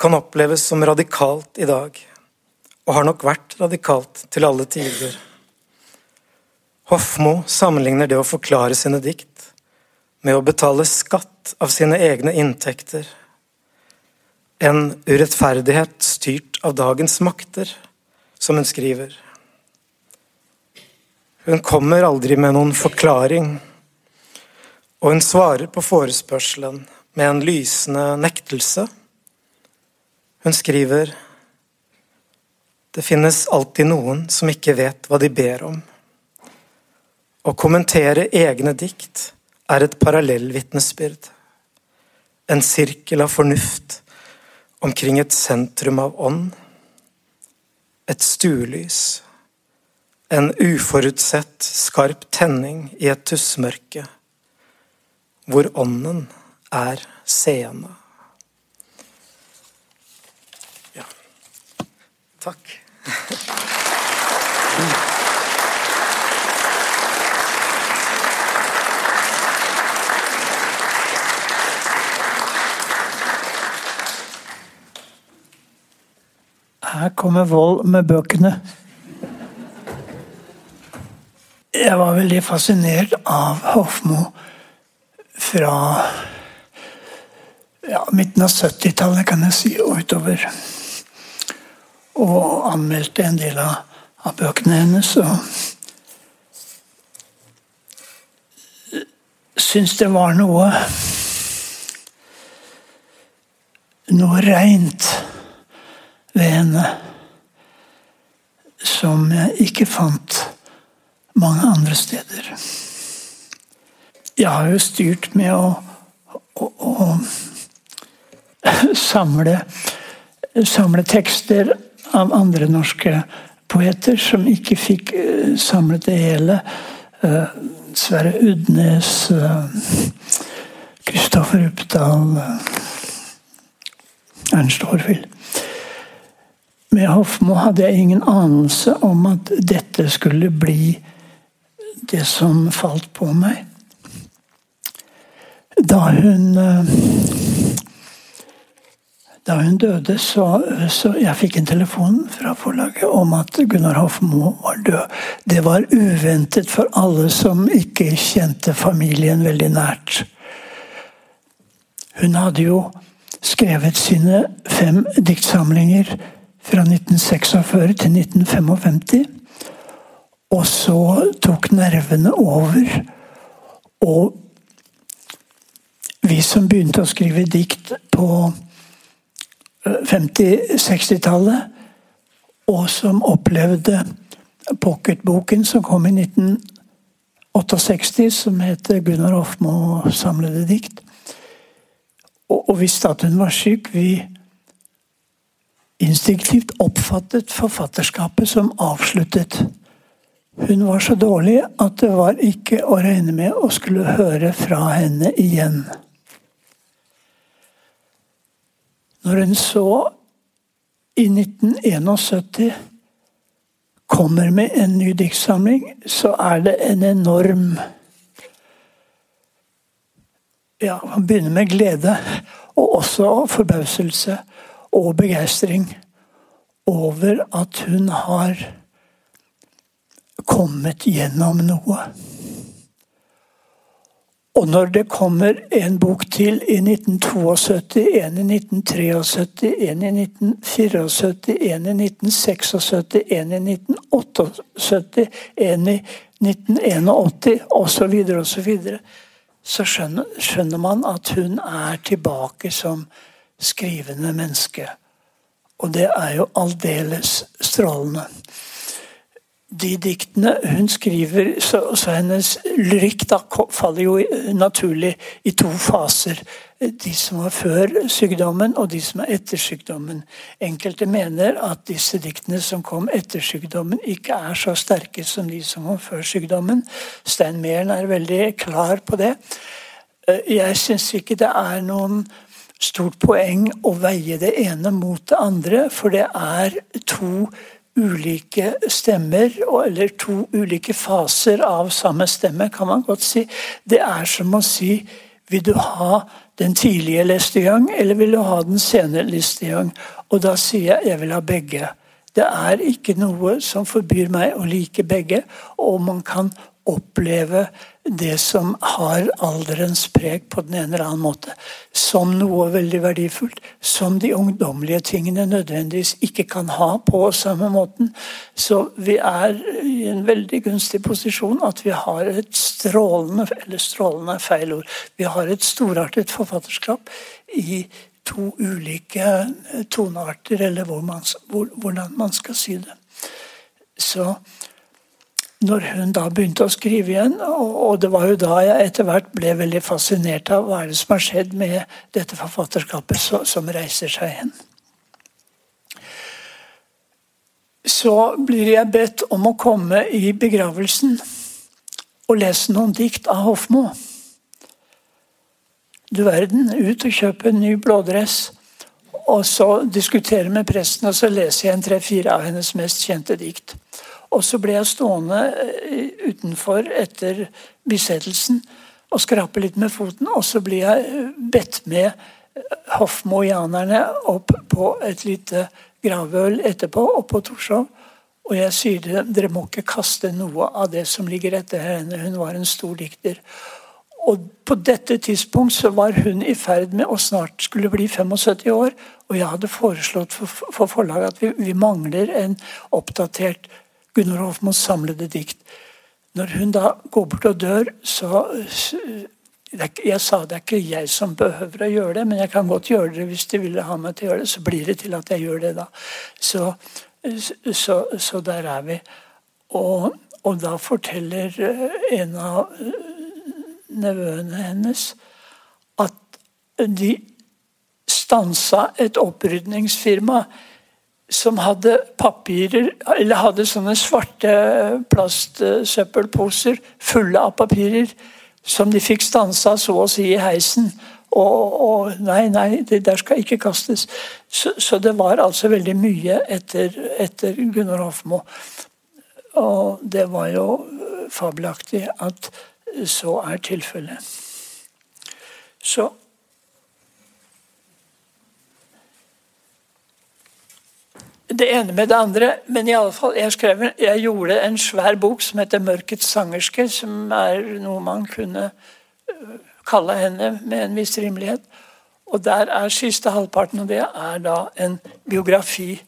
S3: kan oppleves som radikalt i dag, og har nok vært radikalt til alle tider. Hofmo sammenligner det å forklare sine dikt med å betale skatt av sine egne inntekter. En urettferdighet styrt av dagens makter, som hun skriver. Hun kommer aldri med noen forklaring, og hun svarer på forespørselen med en lysende nektelse hun skriver Det finnes alltid noen som ikke vet hva de ber om. Å kommentere egne dikt er et parallellvitnesbyrd. En sirkel av fornuft omkring et sentrum av ånd. Et stuelys. En uforutsett, skarp tenning i et tussmørke. Hvor ånden er seende. Takk.
S4: Her kommer Vold med bøkene. Jeg var veldig fascinert av Hofmo fra ja, midten av 70-tallet, kan jeg si, og utover og anmeldte en del av, av bøkene hennes. Og syns det var noe Noe reint ved henne som jeg ikke fant mange andre steder. Jeg har jo styrt med å, å, å samle, samle tekster av andre norske poeter som ikke fikk uh, samlet det hele. Uh, Sverre Udnes, Kristoffer uh, Uppdal, Ernst Horvild. Med Hofmo hadde jeg ingen anelse om at dette skulle bli det som falt på meg. Da hun da hun døde, så, så jeg fikk en telefon fra forlaget om at Gunnar Hofmo var død. Det var uventet for alle som ikke kjente familien veldig nært. Hun hadde jo skrevet sine fem diktsamlinger fra 1946 til 1955. Og så tok nervene over. Og vi som begynte å skrive dikt på 50-60-tallet, og som opplevde pocketboken som kom i 1968, som heter Gunnar Hofmo samlede dikt. Og, og visste at hun var syk. Vi instinktivt oppfattet forfatterskapet som avsluttet. Hun var så dårlig at det var ikke å regne med å skulle høre fra henne igjen. Når hun så i 1971 kommer med en ny diktsamling, så er det en enorm Ja, man begynner med glede, og også forbauselse og begeistring over at hun har kommet gjennom noe. Og når det kommer en bok til i 1972, en i 1973, en i 1974, en i 1976, en i 1978, en i 1981 osv., osv., så skjønner, skjønner man at hun er tilbake som skrivende menneske. Og det er jo aldeles strålende de diktene hun skriver, så, så hennes lyrikk da faller jo naturlig i to faser. De som var før sykdommen, og de som er etter sykdommen. Enkelte mener at disse diktene som kom etter sykdommen, ikke er så sterke som de som kom før sykdommen. Stein Mehlen er veldig klar på det. Jeg syns ikke det er noen stort poeng å veie det ene mot det andre, for det er to ulike stemmer, eller to ulike faser av samme stemme, kan man godt si. Det er som å si Vil du ha den tidlige leste gang, eller vil du ha den senere leste gang? Og da sier jeg jeg vil ha begge. Det er ikke noe som forbyr meg å like begge, og man kan oppleve det som har alderens preg på den ene eller annen måte, som noe veldig verdifullt, som de ungdommelige tingene nødvendigvis ikke kan ha på samme måten. Så vi er i en veldig gunstig posisjon at vi har et strålende eller strålende er feil ord, vi har et storartet forfatterskap i to ulike tonearter, eller hvor man, hvor, hvordan man skal si det. Så når hun da begynte å skrive igjen, og det var jo da jeg etter hvert ble veldig fascinert av hva er det som har skjedd med dette forfatterskapet som reiser seg igjen. Så blir jeg bedt om å komme i begravelsen og lese noen dikt av Hofmo. Du verden, ut og kjøpe en ny blådress. Og så diskutere med presten, og så leser jeg en tre-fire av hennes mest kjente dikt. Og så ble jeg stående eh, utenfor etter bisettelsen og skrape litt med foten. Og så blir jeg eh, bedt med hoffmojanerne hoffmoianerne opp på et lite gravøl etterpå, opp på Torshov. Og jeg sier dem dere må ikke kaste noe av det som ligger etter henne. Hun var en stor dikter. Og på dette tidspunkt så var hun i ferd med å snart skulle bli 75 år. Og jeg hadde foreslått for, for forlaget at vi, vi mangler en oppdatert Gunnar Hofmos samlede dikt. Når hun da går bort og dør, så Jeg sa det er ikke jeg som behøver å gjøre det, men jeg kan godt gjøre det hvis de ville ha meg til å gjøre det. Så blir det til at jeg gjør det, da. Så, så, så der er vi. Og, og, da forteller en av nevøene hennes at de stansa et opprydningsfirma som hadde papirer, eller hadde sånne svarte plastsøppelposer fulle av papirer som de fikk stansa så å si i heisen. Og, og nei, nei, det der skal ikke kastes. Så, så det var altså veldig mye etter, etter Gunnar Hofmo. Og det var jo fabelaktig at så er tilfellet. Så det ene med det andre. Men i alle fall, jeg, skrev, jeg gjorde en svær bok som heter 'Mørkets sangerske', som er noe man kunne øh, kalle henne med en viss rimelighet. Og der er siste halvparten og det er da en biografi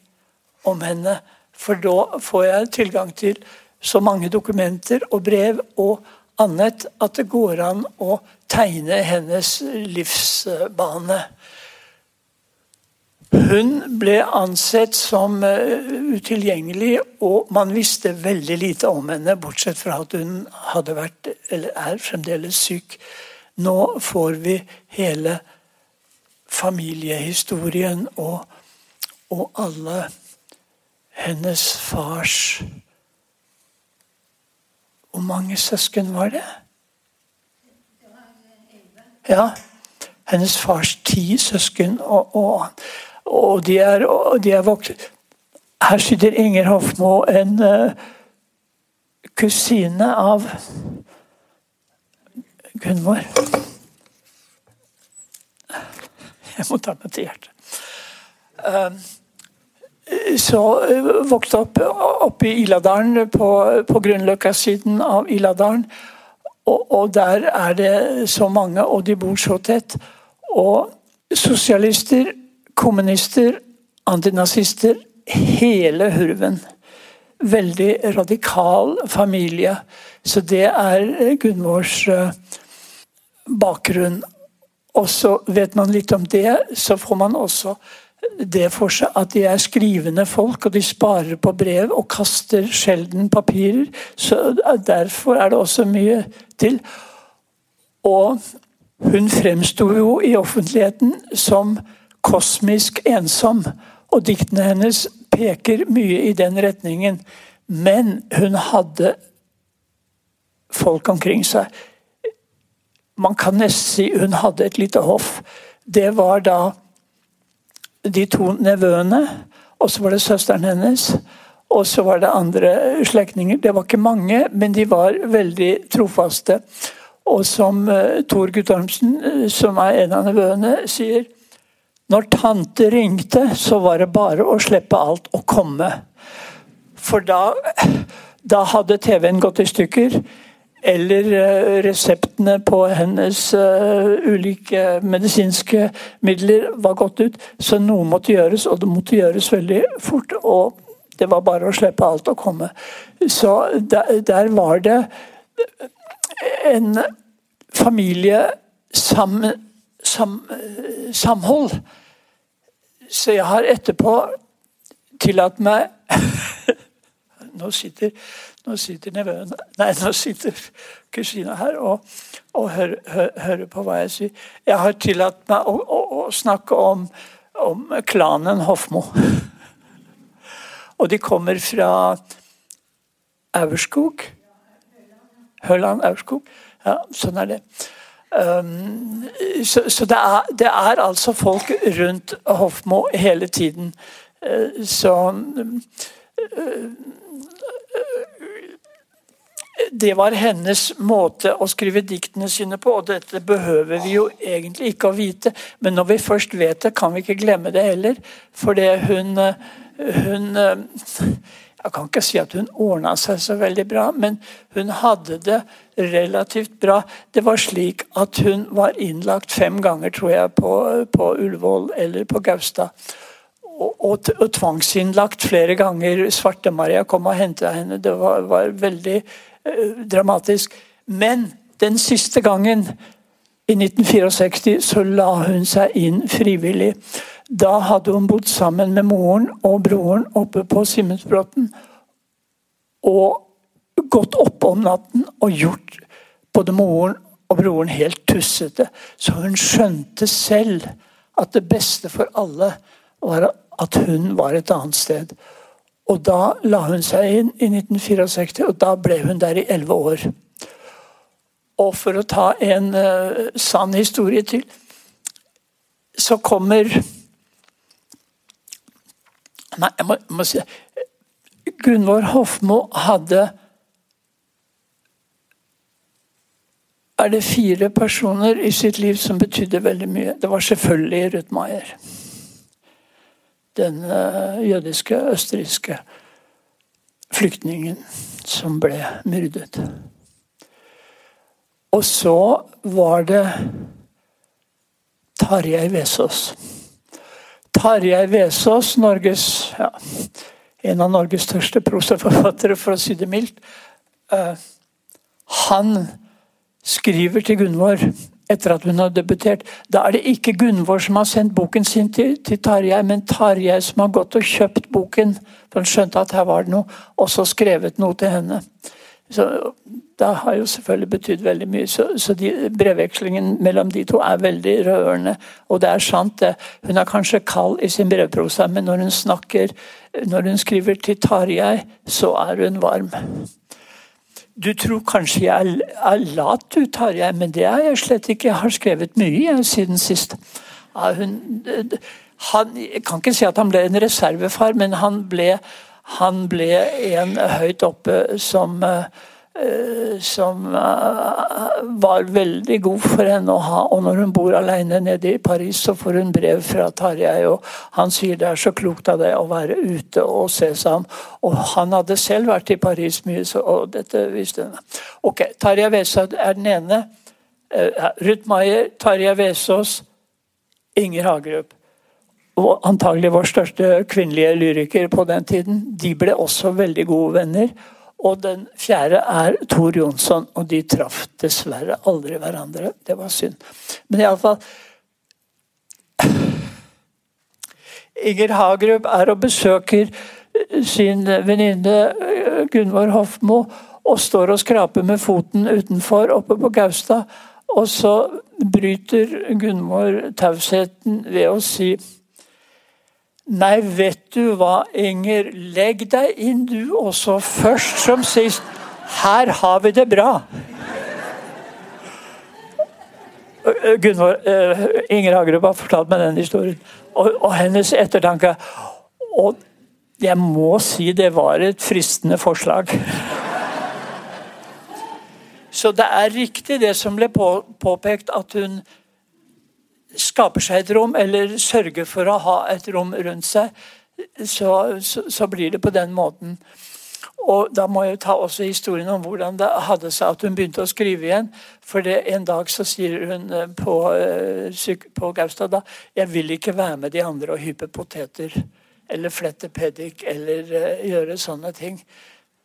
S4: om henne. For da får jeg tilgang til så mange dokumenter og brev og annet at det går an å tegne hennes livsbane. Hun ble ansett som eh, utilgjengelig, og man visste veldig lite om henne, bortsett fra at hun hadde vært, eller er fremdeles syk. Nå får vi hele familiehistorien og, og alle hennes fars Hvor mange søsken var det? Ja. Hennes fars ti søsken. og, og og de er, de er vokst Her sitter Inger Hofmo, en uh, kusine av Gunvor. Jeg må ta meg til hjertet. Uh, så uh, vokste opp oppe i Iladalen, på, på Grünerløkka-siden av Iladalen. Og, og, der er det så mange, og de bor så tett. Og sosialister kommunister, antinazister, hele hurven. Veldig radikal familie. Så det er Gunvors eh, bakgrunn. Og så vet man litt om det, så får man også det for seg at de er skrivende folk, og de sparer på brev og kaster sjelden papirer. Så Derfor er det også mye til. Og hun fremsto jo i offentligheten som kosmisk ensom. Og diktene hennes peker mye i den retningen. Men hun hadde folk omkring seg. Man kan nesten si hun hadde et lite hoff. Det var da de to nevøene, og så var det søsteren hennes. Og så var det andre slektninger. Det var ikke mange, men de var veldig trofaste. Og som uh, Tor Guttormsen, uh, som er en av nevøene, sier Når tante ringte, så var det bare å slippe alt og komme. For da, da hadde TV-en gått i stykker. Eller uh, reseptene på hennes ulike medisinske midler var gått ut. Så noe måtte gjøres, og det måtte gjøres veldig fort. og det var bare å slippe alt og komme. Så der, der var det en familiesamhold. Sam, Så jeg har etterpå tillatt meg Nå sitter, nå sitter nevøen Nei, nå sitter kusina her og, og hører, hører, hører, på hva jeg sier. Jeg har tillatt meg å, å, å snakke om, om klanen Hofmo. Og de kommer fra Aurskog. Høland Aurskog. Ja, sånn er det. Så, så det, er, det, er, altså folk rundt Hofmo hele tiden. Uh, så uh, det var hennes måte å skrive diktene sine på, og dette behøver vi jo egentlig ikke å vite. Men når vi først vet det, kan vi ikke glemme det heller. For hun, hun jeg kan ikke si at hun ordna seg så veldig bra, men hun hadde det relativt bra. Det var slik at hun var innlagt fem ganger, tror jeg, på, på Ullevål eller på Gaustad. Og, og, og, tvangsinnlagt flere ganger. Svarte-Maria kom og henta henne. Det var, var veldig eh, dramatisk. Men den siste gangen, i 1964, så la hun seg inn frivillig. Da hadde hun bodd sammen med moren og broren oppe på Simensbråten. Og gått opp om natten og gjort både moren og broren helt tussete. Så hun skjønte selv at det beste for alle var at hun var et annet sted. Og da la hun seg inn i 1964, og da ble hun der i elleve år. Og for å ta en uh, sann historie til, så kommer Nei, jeg må, må si Gunvor Hofmo hadde er det fire personer i sitt liv som betydde veldig mye. Det var selvfølgelig Ruth Maier. Den uh, jødiske, østerrikske flyktningen som ble myrdet. Og så var det Tarjei Vesaas. Tarjei Vesaas, ja, en av Norges største prosaforfattere, for å si det mildt. Uh, han skriver til Gunvor etter at hun har debutert. Da er det ikke Gunvor som har sendt boken sin til, til Tarjei, men Tarjei som har gått og kjøpt boken, for han skjønte at her var det noe, og så skrevet noe til henne. Så Det har jo selvfølgelig betydd veldig mye. Så, så de, brevvekslingen mellom de to er veldig rørende. Og det er sant, det. Hun er kanskje kald i sin brevprosa, men når hun snakker, når hun skriver til Tarjei, så er hun varm. Du tror kanskje jeg er lat, du Tarjei, men det er jeg slett ikke. Jeg har skrevet mye jeg, siden sist. Ja, hun, han, jeg kan ikke si at han ble en reservefar, men han ble han ble en høyt oppe som eh, som eh, var veldig god for henne å ha. Og når hun bor alene nede i Paris, så får hun brev fra Tarjei. og Han sier det er så klokt av deg å være ute og se seg om. Og han hadde selv vært i Paris mye, så, og dette visste hun. Ok, Tarjei Vesaas er den ene. Uh, Ruth Maier, Tarjei Vesaas, Inger Hagerup og antagelig vår største kvinnelige lyriker på den tiden, de ble også veldig gode venner. Og den fjerde er Tor Jonsson, og de traff dessverre aldri hverandre. Det var synd. Men iallfall Inger Hagerup er og besøker sin venninne eh, Gunvor Hofmo og står og skraper med foten utenfor oppe på Gaustad. Og så bryter Gunvor tausheten ved å si Nei, vet du hva, Inger. Legg deg inn du også, først som sist. Her har vi det bra. Gunvor, Inger Hagerup har fortalt meg den historien. Og, og hennes ettertanke. Og Jeg må si det var et fristende forslag. Så det er riktig det som ble påpekt, at hun skaper seg et rom, eller sørger for å ha et rom rundt seg. Så, så, så blir det på den måten. Og Da må jeg ta også historien om hvordan det hadde seg at hun begynte å skrive igjen. For det, En dag så sier hun eh, på, eh, på Gaustad da, jeg vil ikke være med de andre og hype poteter. Eller flette peddik eller uh, gjøre sånne ting.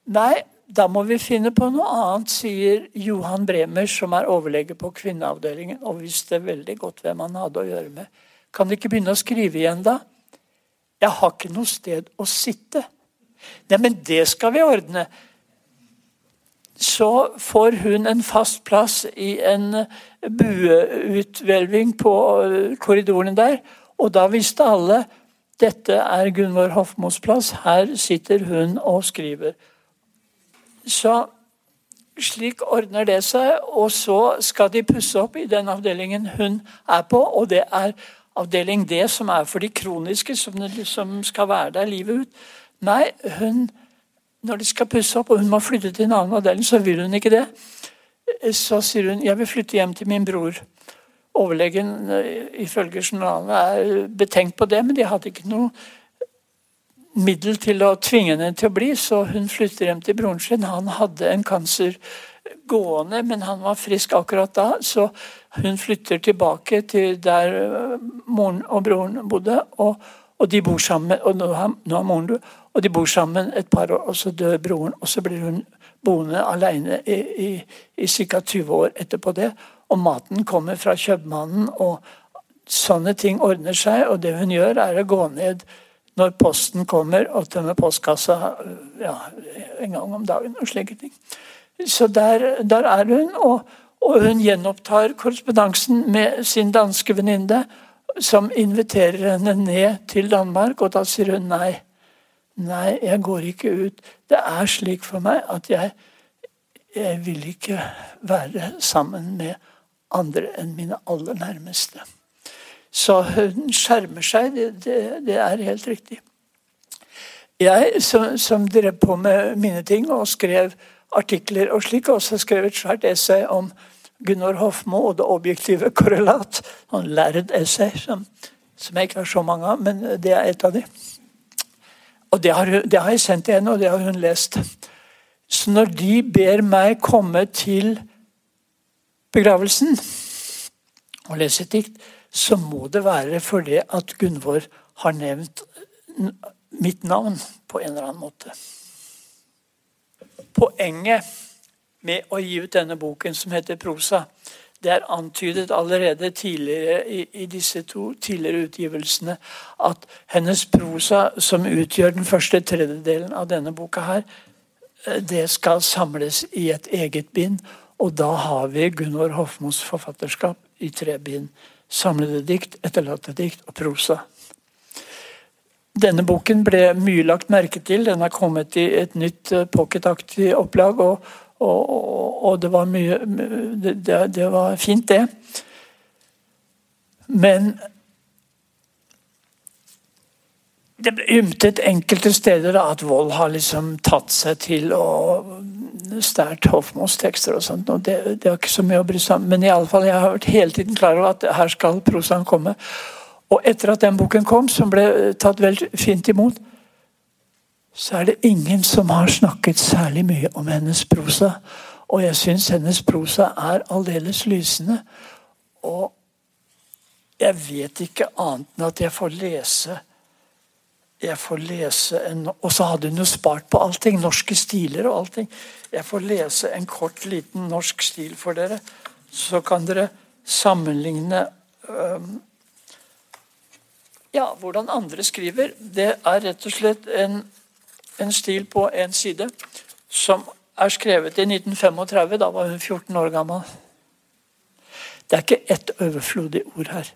S4: Nei, da må vi finne på noe annet, sier Johan Bremer, som er overlege på kvinneavdelingen og visste veldig godt hvem han hadde å gjøre med. Kan de ikke begynne å skrive igjen, da? Jeg har ikke noe sted å sitte. Nei, men det skal vi ordne. Så får hun en fast plass i en bueuthvelving på korridoren der. Og da visste alle dette er Gunvor Hofmos plass. Her sitter hun og skriver. Så slik ordner det seg. Og så skal de pusse opp i den avdelingen hun er på. Og det er avdeling D, som er for de kroniske, som, som skal være der livet ut. Nei, hun, når de skal pusse opp, og hun må flytte til en annen avdeling, så vil hun ikke det. Så sier hun jeg vil flytte hjem til min bror. Overlegen eh, ifølge journalene er betenkt på det, men de hadde ikke noe middel til å tvinge henne til å bli, så hun flytter hjem til broren sin. Han hadde en kanser gående, men han var frisk akkurat da, så hun flytter tilbake til der eh, moren og broren bodde. og og de bor sammen, og nå har, nå har moren død, og de bor sammen et par år, og så dør broren. Og så blir hun boende alene i, i, i ca. 20 år etterpå det. Og maten kommer fra kjøpmannen, og sånne ting ordner seg. Og det hun gjør, er å gå ned når posten kommer, og tømmer postkassa ja, en gang om dagen og slike ting. Så der, der er hun, og, og hun gjenopptar korrespondansen med sin danske venninne som inviterer henne ned til Danmark, og da sier hun nei. Nei, jeg går ikke ut. Det er slik for meg at jeg, jeg vil ikke være sammen med andre enn mine aller nærmeste. Så hun skjermer seg, det, det, det er helt riktig. Jeg som, som, drev på med mine ting og skrev artikler og slik, også skrev et svært essay om Gunnar Hofmo og det objektive korrelat. Sånn lærd essay som, som, jeg ikke har så mange av, men det er et av de. Og det har, det har jeg sendt til henne, og det har hun lest. Så når de ber meg komme til begravelsen og lese et dikt, så må det være fordi at Gunvor har nevnt mitt navn på en eller annen måte. Poenget med å gi ut denne boken som heter Prosa. Det er antydet allerede tidligere i, i, disse to tidligere utgivelsene at hennes prosa, som utgjør den første tredjedelen av denne boka her, eh, det skal samles i et eget bind. Og da har vi Gunvor Hofmos forfatterskap i tre bind. Samlede dikt, etterlatte dikt og prosa. Denne boken ble mye lagt merke til. Den har kommet i et nytt eh, pocketaktig opplag. og og, og, det var mye det, det, var fint, det. Men det ble ymtet enkelte steder da, at vold har liksom tatt seg til å sterkt Hofmos tekster og sånt. og det, det er ikke så mye å bry seg om. Men i alle fall, jeg har vært hele tiden klar over at her skal prosaen komme. Og etter at den boken kom, som ble tatt vel fint imot, så er det ingen som har snakket særlig mye om hennes prosa. Og jeg syns hennes prosa er aldeles lysende. Og jeg vet ikke annet enn at jeg får lese jeg får lese en, Og så hadde hun jo spart på allting. Norske stiler og allting. Jeg får lese en kort, liten norsk stil for dere. Så kan dere sammenligne um, ja, hvordan andre skriver. Det er rett og slett en en stil på en side som er skrevet i 1935. Da var hun 14 år gammel. Det er ikke ett overflodig ord her,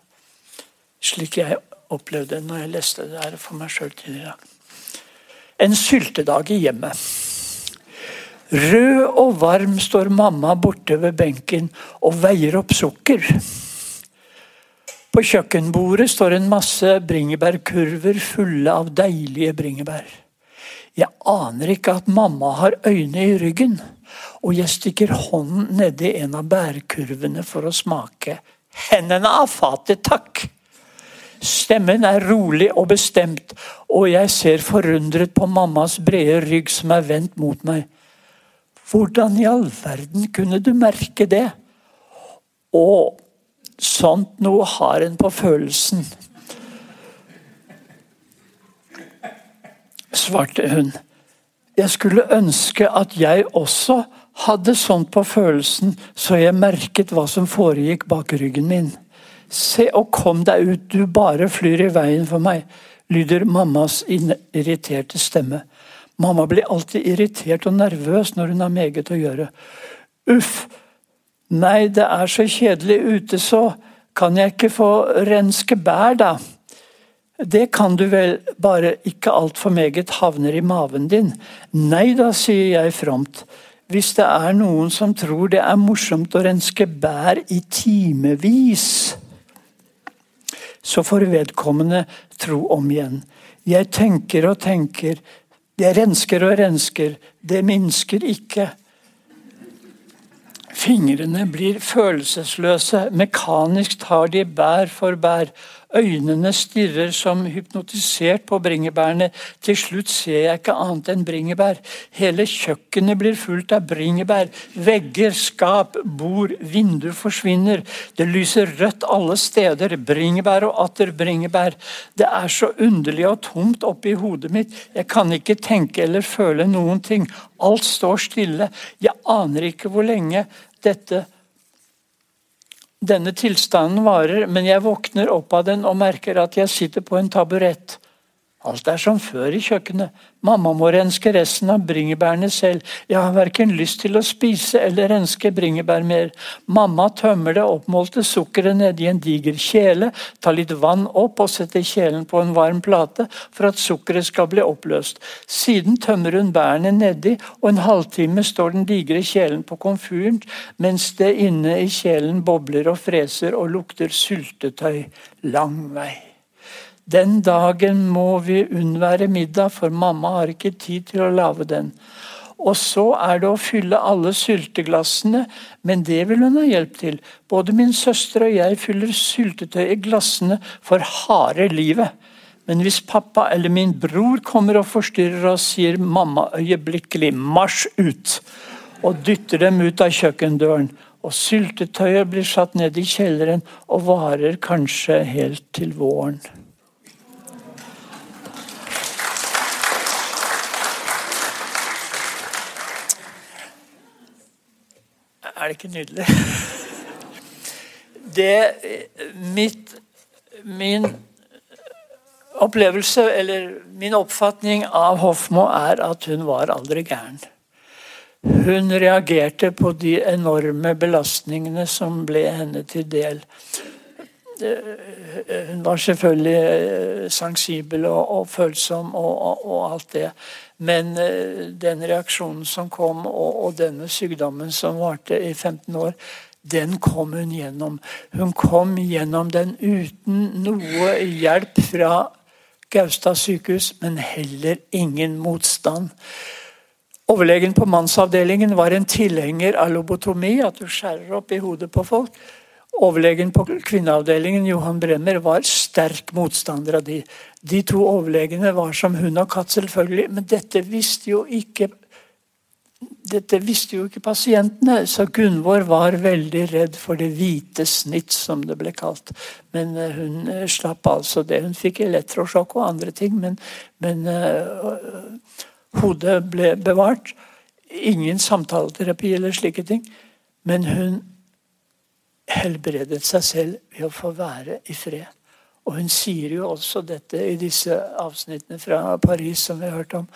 S4: slik jeg opplevde når jeg leste det her for meg sjøl tidligere. En syltedag i hjemmet. Rød og varm står mamma borte ved benken og veier opp sukker. På kjøkkenbordet står en masse bringebærkurver fulle av deilige bringebær. Jeg aner ikke at mamma har øyne i ryggen. Og jeg stikker hånden nedi en av bærkurvene for å smake. Hendene av fatet, takk! Stemmen er rolig og bestemt, og jeg ser forundret på mammas brede rygg som er vendt mot meg. Hvordan i all verden kunne du merke det? Og sånt noe har en på følelsen. Svarte hun. Jeg skulle ønske at jeg også hadde sånt på følelsen, så jeg merket hva som foregikk bak ryggen min. Se og kom deg ut, du bare flyr i veien for meg, lyder mammas irriterte stemme. Mamma blir alltid irritert og nervøs når hun har meget å gjøre. Uff, nei, det er så kjedelig ute, så kan jeg ikke få renske bær, da? Det kan du vel, bare ikke altfor meget havner i maven din. Nei da, sier jeg fromt. Hvis det er noen som tror det er morsomt å renske bær i timevis, så får vedkommende tro om igjen. Jeg tenker og tenker, jeg rensker og rensker, det minsker ikke. Fingrene blir følelsesløse, mekanisk tar de bær for bær. Øynene stirrer som hypnotisert på bringebærene. Til slutt ser jeg ikke annet enn bringebær. Hele kjøkkenet blir fullt av bringebær. Vegger, skap, bord, vindu forsvinner. Det lyser rødt alle steder. Bringebær og atter bringebær. Det er så underlig og tomt oppi hodet mitt. Jeg kan ikke tenke eller føle noen ting. Alt står stille. Jeg aner ikke hvor lenge dette denne tilstanden varer, men jeg våkner opp av den og merker at jeg sitter på en taburett. Alt er som før i kjøkkenet. Mamma må renske resten av bringebærene selv. Jeg har verken lyst til å spise eller renske bringebær mer. Mamma tømmer det oppmålte sukkeret nedi en diger kjele, tar litt vann opp og setter kjelen på en varm plate for at sukkeret skal bli oppløst. Siden tømmer hun bærene nedi, og en halvtime står den digre kjelen på komfyren, mens det inne i kjelen bobler og freser og lukter syltetøy lang vei. Den dagen må vi unnvære middag, for mamma har ikke tid til å lage den. Og så er det å fylle alle sylteglassene, men det vil hun ha hjelp til. Både min søster og jeg fyller syltetøy i glassene for harde livet. Men hvis pappa eller min bror kommer og forstyrrer oss, sier mamma øyeblikkelig 'marsj ut' og dytter dem ut av kjøkkendøren. Og syltetøyet blir satt ned i kjelleren og varer kanskje helt til våren. Er det ikke nydelig? Det mitt, Min opplevelse, eller min oppfatning av Hofmo, er at hun var aldri gæren. Hun reagerte på de enorme belastningene som ble henne til del. Hun var selvfølgelig eh, sensibel og, og følsom og, og, og, alt det. Men eh, den reaksjonen som kom, og, denne sykdommen som varte i 15 år, den kom hun gjennom. Hun kom gjennom den uten noe hjelp fra Gaustad sykehus, men heller ingen motstand. Overlegen på mannsavdelingen var en tilhenger av lobotomi, at du skjærer opp i hodet på folk. Overlegen på kvinneavdelingen, Johan Bremmer, var sterk motstander av de. De to overlegene var som hund og katt, selvfølgelig, men dette visste jo ikke dette visste jo ikke pasientene, så Gunvor var veldig redd for det hvite snitt, som det ble kalt. Men uh, hun uh, slapp altså det. Hun fikk elektrosjokk og andre ting, men, men uh, hodet ble bevart. Ingen samtaleterapi eller slike ting. Men hun helbredet seg selv ved å få være i fred. Og hun sier jo også dette i disse avsnittene fra Paris som vi har hørt om,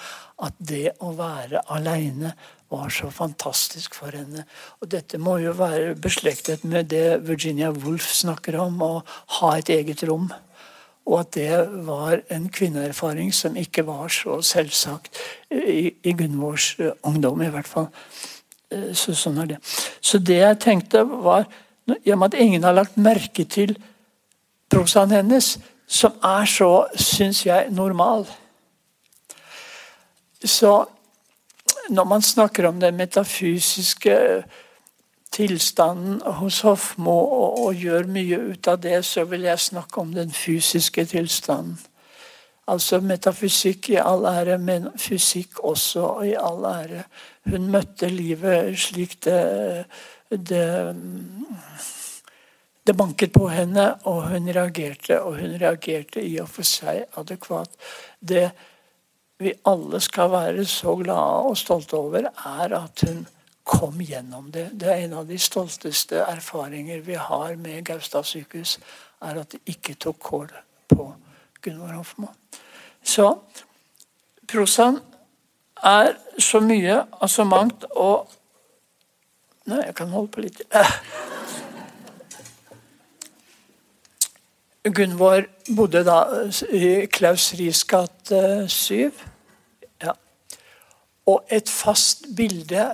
S4: at det å være aleine var så fantastisk for henne. Og dette må jo være beslektet med det Virginia Woolf snakker om, å ha et eget rom. Og at det var en kvinneerfaring som ikke var så selvsagt i, i Gunvors ungdom, i hvert fall. Eh, så sånn er det. Så det jeg tenkte var i at ingen har lagt merke til prosaen hennes, som er så, syns jeg, normal. Så når man snakker om den metafysiske tilstanden hos Hofmo og, og, gjør mye ut av det, så vil jeg snakke om den fysiske tilstanden. Altså metafysikk i all ære, men fysikk også i all ære. Hun møtte livet slik det, det det banket på henne, og hun reagerte. Og hun reagerte i og for seg adekvat. Det vi alle skal være så glade og stolte over, er at hun kom gjennom det. Det er en av de stolteste erfaringer vi har med Gaustad sykehus, er at det ikke tok kål på Gunvor Hofmo. Så prosaen er så mye av så mangt, og Nei, jeg kan holde på litt. Gunvor bodde da i Klaus Ries gate 7. Ja. Og et fast bilde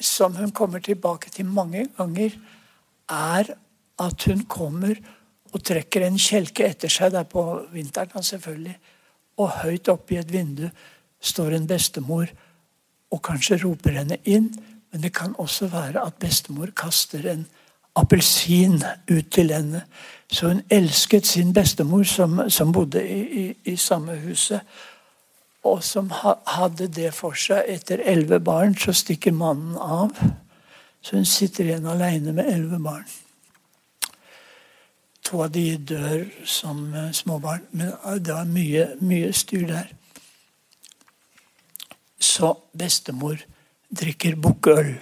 S4: som hun kommer tilbake til mange ganger, er at hun kommer og trekker en kjelke etter seg. Det er på vinteren, selvfølgelig. Og høyt oppe i et vindu står en bestemor og kanskje roper henne inn. Men det kan også være at bestemor kaster en appelsin ut til henne. Så hun elsket sin bestemor, som, som bodde i, i, i, samme huset. Og som ha, hadde det for seg. Etter elleve barn så stikker mannen av. Så hun sitter igjen alene med elleve barn. To av de dør som uh, småbarn, men uh, det var mye, mye styr der. Så bestemor drikker bukkøl.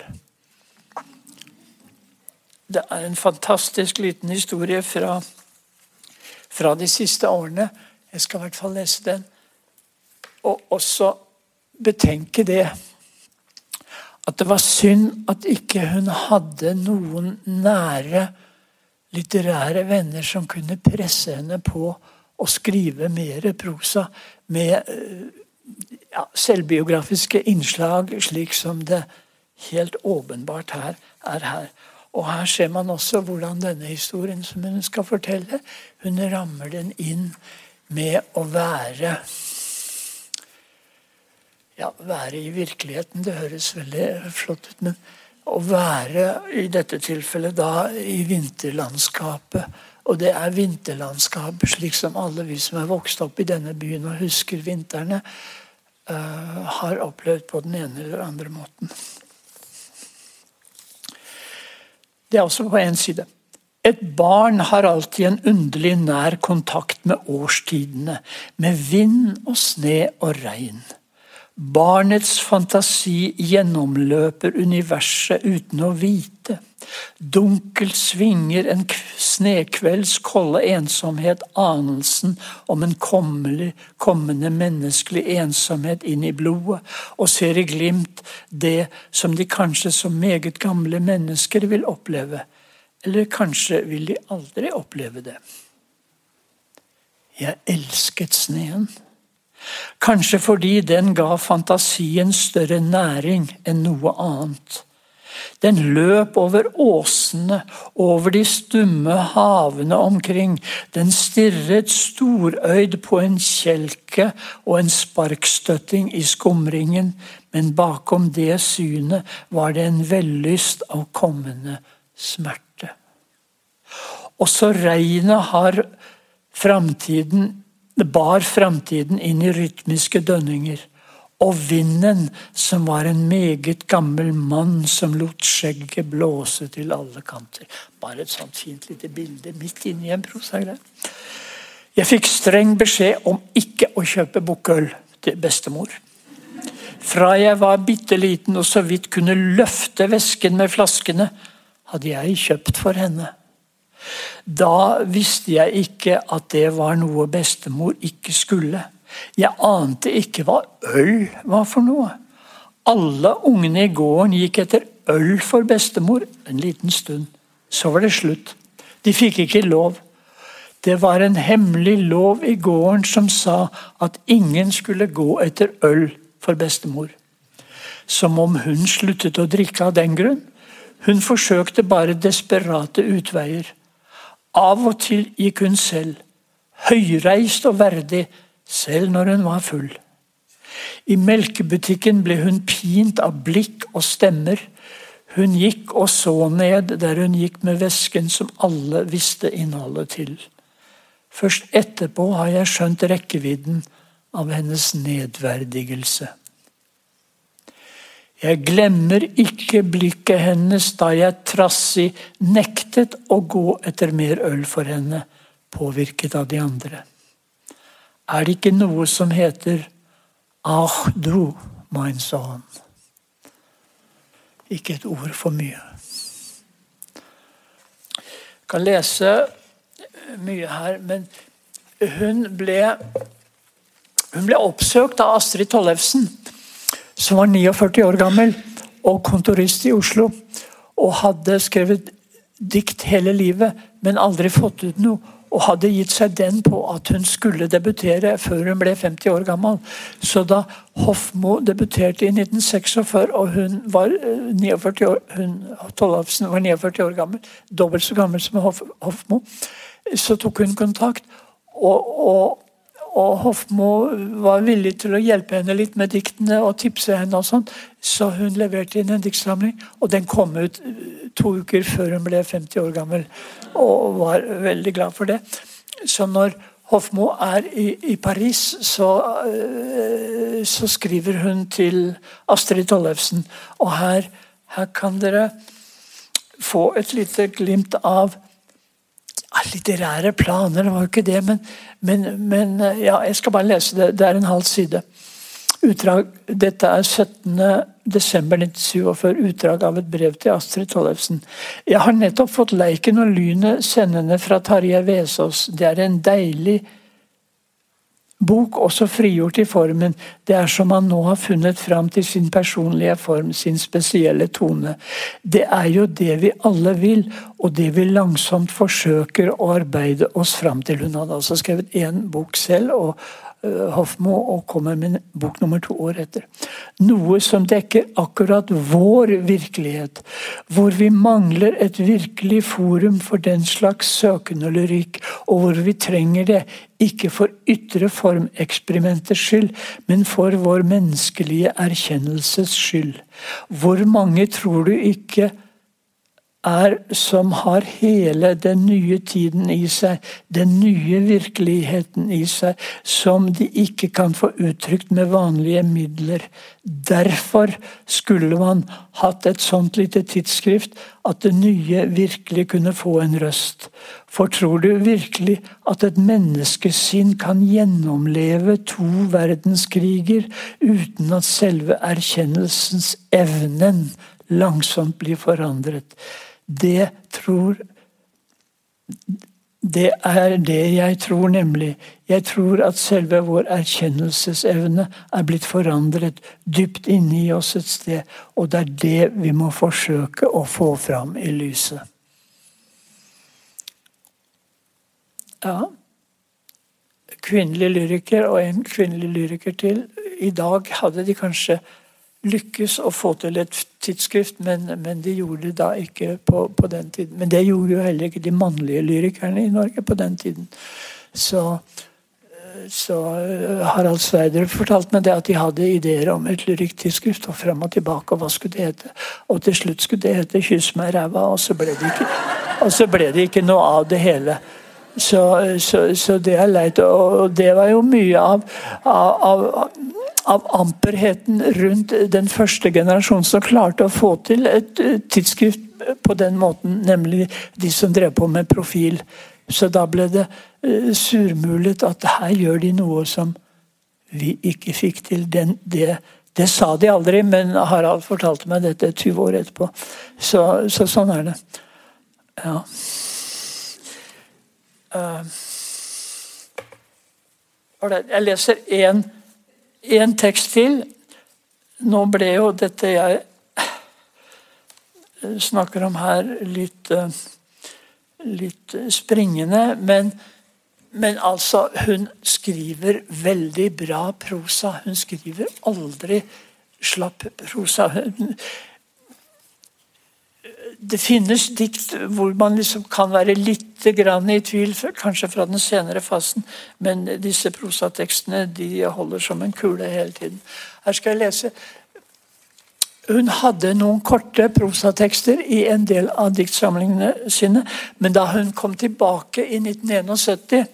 S4: Det er en fantastisk liten historie fra, fra de siste årene. Jeg skal i hvert fall lese den. Og også betenke det at det var synd at ikke hun hadde noen nære litterære venner som kunne presse henne på å skrive mer prosa med ja, selvbiografiske innslag, slik som det helt åpenbart her er her. Og her ser man også hvordan denne historien som hun skal fortelle, hun rammer den inn med å være ja, være i virkeligheten. Det høres veldig flott ut, men å være i dette tilfellet da i vinterlandskapet. Og det er vinterlandskapet slik som alle vi som er vokst opp i denne byen og husker vintrene, uh, har opplevd på den ene eller andre måten. Det er også på én side. Et barn har alltid en underlig nær kontakt med årstidene, med vind og sne og regn. Barnets fantasi gjennomløper universet uten å vite. Dunkelt svinger en snekvelds kolde ensomhet anelsen om en kommelig, kommende menneskelig ensomhet inn i blodet, og ser i glimt det som de kanskje som meget gamle mennesker vil oppleve. Eller kanskje vil de aldri oppleve det. Jeg elsket sneen. Kanskje fordi den ga fantasien større næring enn noe annet. Den løp over åsene, over de stumme havene omkring. Den stirret storøyd på en kjelke og en sparkstøtting i skumringen, men bakom det synet var det en vellyst av kommende smerte. Også regnet har framtiden bar framtiden inn i rytmiske dønninger. Og vinden, som var en meget gammel mann som lot skjegget blåse til alle kanter. Bare et sånt fint lite bilde midt inni en prosagreie. Jeg fikk streng beskjed om ikke å kjøpe bukkøl til bestemor. Fra jeg var bitte liten og så vidt kunne løfte vesken med flaskene, hadde jeg kjøpt for henne. Da visste jeg ikke at det var noe bestemor ikke skulle. Jeg ante ikke hva øl var for noe. Alle ungene i gården gikk etter øl for bestemor en liten stund. Så var det slutt. De fikk ikke lov. Det var en hemmelig lov i gården som sa at ingen skulle gå etter øl for bestemor. Som om hun sluttet å drikke av den grunn. Hun forsøkte bare desperate utveier. Av og til gikk hun selv, høyreist og verdig, selv når hun var full. I melkebutikken ble hun pint av blikk og stemmer. Hun gikk og så ned der hun gikk med vesken som alle visste innholdet til. Først etterpå har jeg skjønt rekkevidden av hennes nedverdigelse. Jeg glemmer ikke blikket hennes da jeg trassig nektet å gå etter mer øl for henne, påvirket av de andre. Er det ikke noe som heter Ach du, mein Sohn. Ikke et ord for mye. Jeg kan lese mye her, men hun ble, hun ble oppsøkt av Astrid Tollefsen, som var 49 år gammel og kontorist i Oslo. Og hadde skrevet dikt hele livet, men aldri fått ut noe og hadde gitt seg den på at hun skulle debutere før hun ble 50 år gammel. Så da Hofmo debuterte i 1946, og hun var 49 eh, år, hun, Tollefsen var 49 år gammel, dobbelt så gammel som Hof, Hofmo, så tok hun kontakt. og, og og Hofmo var villig til å hjelpe henne litt med diktene og tipse henne. og sånt, Så hun leverte inn en diktsamling, og den kom ut eh, to uker før hun ble 50 år gammel. Og var veldig glad for det. Så når Hofmo er i, i Paris, så, øh, så, skriver hun til Astrid Tollefsen. Og her, her kan dere få et lite glimt av litterære planer, det var jo ikke det, men, men, men, ja, jeg skal bare lese det. Det er en halv side. Utdrag, dette er 17.12.1947, utdrag av et brev til Astrid Tollefsen. Jeg har nettopp fått Leiken og Lynet sendende fra Tarjei Vesaas. Det er en deilig bok, også frigjort i formen. Det er som han nå har funnet fram til sin personlige form, sin spesielle tone. Det er jo det vi alle vil, og det vi langsomt forsøker å arbeide oss fram til. Hun hadde altså skrevet én bok selv, og Hofmo og kommer med bok nummer to år etter. Noe som dekker akkurat vår virkelighet, hvor vi mangler et virkelig forum for den slags søkende lyrikk, og hvor vi trenger det, ikke for ytre formeksperimenters skyld, men for vår menneskelige erkjennelses skyld. Hvor mange tror du ikke er som har hele den nye tiden i seg, den nye virkeligheten i seg, som de ikke kan få uttrykt med vanlige midler. Derfor skulle man hatt et sånt lite tidsskrift at det nye virkelig kunne få en røst. For tror du virkelig at et menneskesinn kan gjennomleve to verdenskriger uten at selve erkjennelsens evnen langsomt blir forandret? Det tror Det er det jeg tror, nemlig. Jeg tror at selve vår erkjennelsesevne er blitt forandret dypt inni oss et sted, og det er det vi må forsøke å få fram i lyset. Ja Kvinnelig lyriker og en kvinnelig lyriker til. I dag hadde de kanskje lykkes å få til et tidsskrift, men, men de gjorde det da ikke på, på, den tiden. Men det gjorde jo heller ikke de mannlige lyrikerne i Norge på den tiden. Så, så eh, Harald Sverdrup fortalte meg det at de hadde ideer om et lyrikktidsskrift, og frem og tilbake, og hva skulle det hete? Og til slutt skulle det hete 'Kyss meg ræva', og så ble det ikke, og så ble det ikke noe av det hele. Så, så, så, det er leit. Og det var jo mye av, av, av av amperheten rundt den første generasjonen som klarte å få til et tidsskrift på den måten, nemlig de som drev på med profil. Så da ble det uh, surmulet at her gjør de noe som vi ikke fikk til. Den, det, det, sa de aldri, men Harald fortalte meg dette 20 år etterpå. Så, så sånn er det. Ja. Uh, jeg leser én tekst til. Nå ble jo dette jeg snakker om her, litt, litt springende. Men, men altså, hun skriver veldig bra prosa. Hun skriver aldri slapp prosa. Det finnes dikt hvor man liksom kan være litt i tvil, kanskje fra den senere fasen, men disse prosatekstene de holder som en kule hele tiden. Her skal jeg lese. Hun hadde noen korte prosatekster i en del av diktsamlingene sine, men da hun kom tilbake i 1971,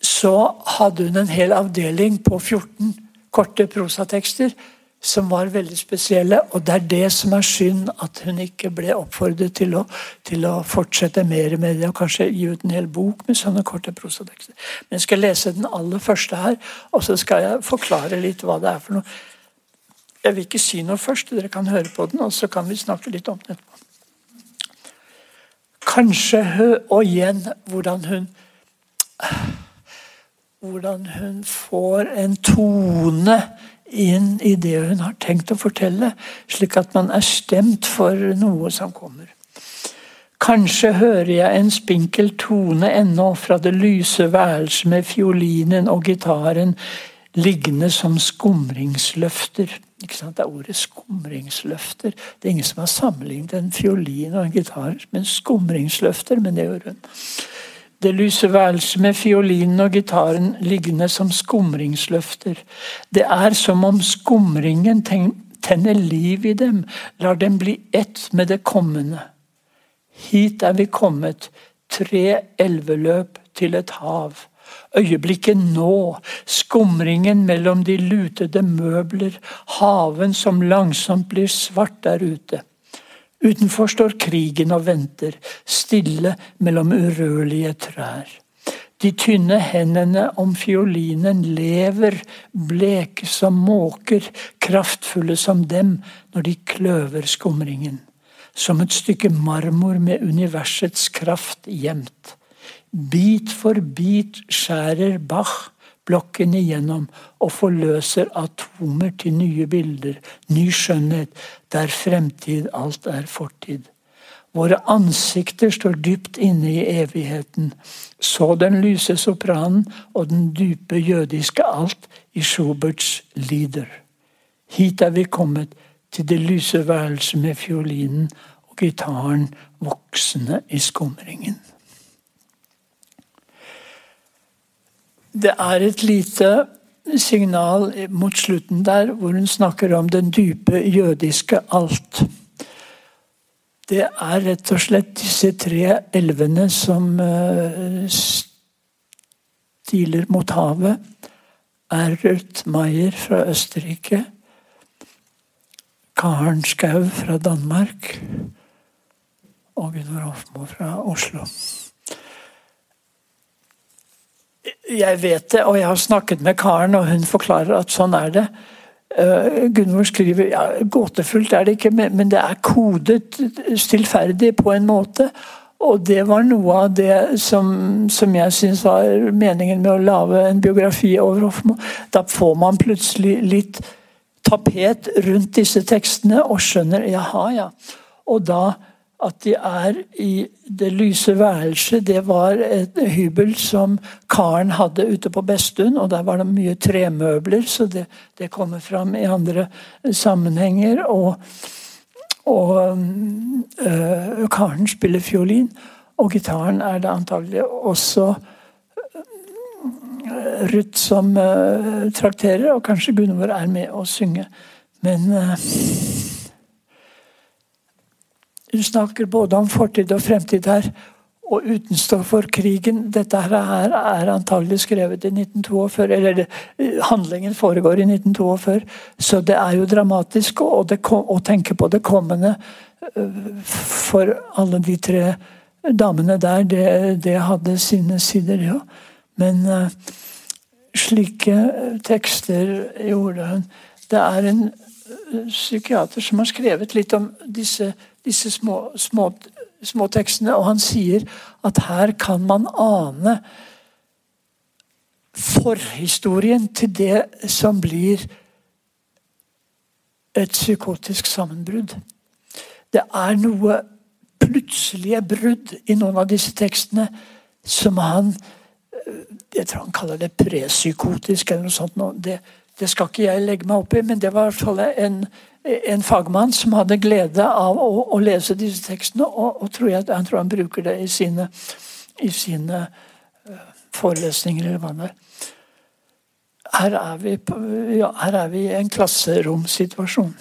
S4: så hadde hun en hel avdeling på 14 korte prosatekster som var veldig spesielle. Og det er det som er synd, at hun ikke ble oppfordret til å, til å fortsette mer med det, og kanskje gi ut en hel bok med sånne korte prosatekster. Men jeg skal lese den aller første her, og så skal jeg forklare litt hva det er for noe. Jeg vil ikke si noe først, dere kan høre på den, og så kan vi snakke litt om den etterpå. Kanskje hun, og igjen hvordan hun Hvordan hun får en tone inn i det hun har tenkt å fortelle, slik at man er stemt for noe som kommer. Kanskje hører jeg en spinkel tone ennå fra det lyse værelset med fiolinen og gitaren liggende som skumringsløfter. Ikke sant? Det er ordet skumringsløfter. Det er ingen som har sammenlignet en fiolin og en gitar med skumringsløfter, men det gjør hun. Det lyse værelset med fiolinen og gitaren liggende som skumringsløfter. Det er som om skumringen tenner liv i dem, lar dem bli ett med det kommende. Hit er vi kommet, tre elveløp til et hav. Øyeblikket nå, skumringen mellom de lutede møbler, haven som langsomt blir svart der ute. Utenfor står krigen og venter, stille mellom urørlige trær. De tynne hendene om fiolinen lever, bleke som måker, kraftfulle som dem når de kløver skumringen. Som et stykke marmor med universets kraft gjemt. Bit for bit skjærer Bach blokken igjennom og forløser atomer til nye bilder, ny skjønnhet, der fremtid alt er fortid. Våre ansikter står dypt inne i evigheten. Så den lyse sopranen og den dype jødiske alt i Schuberts lider. Hit er vi kommet, til det lyse værelset med fiolinen og gitaren voksende i skumringen. Det er et lite signal mot slutten der hvor hun snakker om den dype jødiske alt. Det er rett og slett disse tre elvene som eh, stiler mot havet. Erert Maier fra Østerrike. Karen Skau fra Danmark. Og Gunnar Hofmo fra Oslo. Jeg vet det, og jeg har snakket med Karen, og hun forklarer at sånn er det. Uh, Gunvor skriver ja, gåtefullt er det ikke, men det er kodet stillferdig på en måte. Og det var noe av det som, som jeg syns var meningen med å lage en biografi over Hofmo. Da får man plutselig litt tapet rundt disse tekstene og skjønner jaha, ja. Og da at de er i det lyse værelset. Det var et hybel som karen hadde ute på Bestun, og der var det mye tremøbler, så det, det kommer fram i andre sammenhenger. Og, og øh, karen spiller fiolin, og gitaren er det antagelig også øh, Ruth som øh, trakterer, og kanskje Gunvor er med å synge. Men øh, hun snakker både om fortid og fremtid her. Og utenstå for krigen Dette her er antagelig skrevet i 1942, eller handlingen foregår i 1942. Så det er jo dramatisk å, å tenke på det kommende øh, for alle de tre damene der. Det, det hadde sine sider, ja. Men uh, slike tekster gjorde hun. Det er en psykiater som har skrevet litt om disse disse små, små, små tekstene, og han sier at her kan man ane forhistorien til det som blir et psykotisk sammenbrudd. Det er noe plutselige brudd i noen av disse tekstene som han Jeg tror han kaller det prepsykotisk eller noe sånt. Det, Det skal ikke jeg legge meg opp i, men det var i hvert fall en, en fagmann som hadde glede av å, å lese disse tekstene, og, og tror jeg, han tror han bruker det i sine, i sine uh, forelesninger, eller hva det er. Her er vi, på, ja, her er vi i en klasseromsituasjon.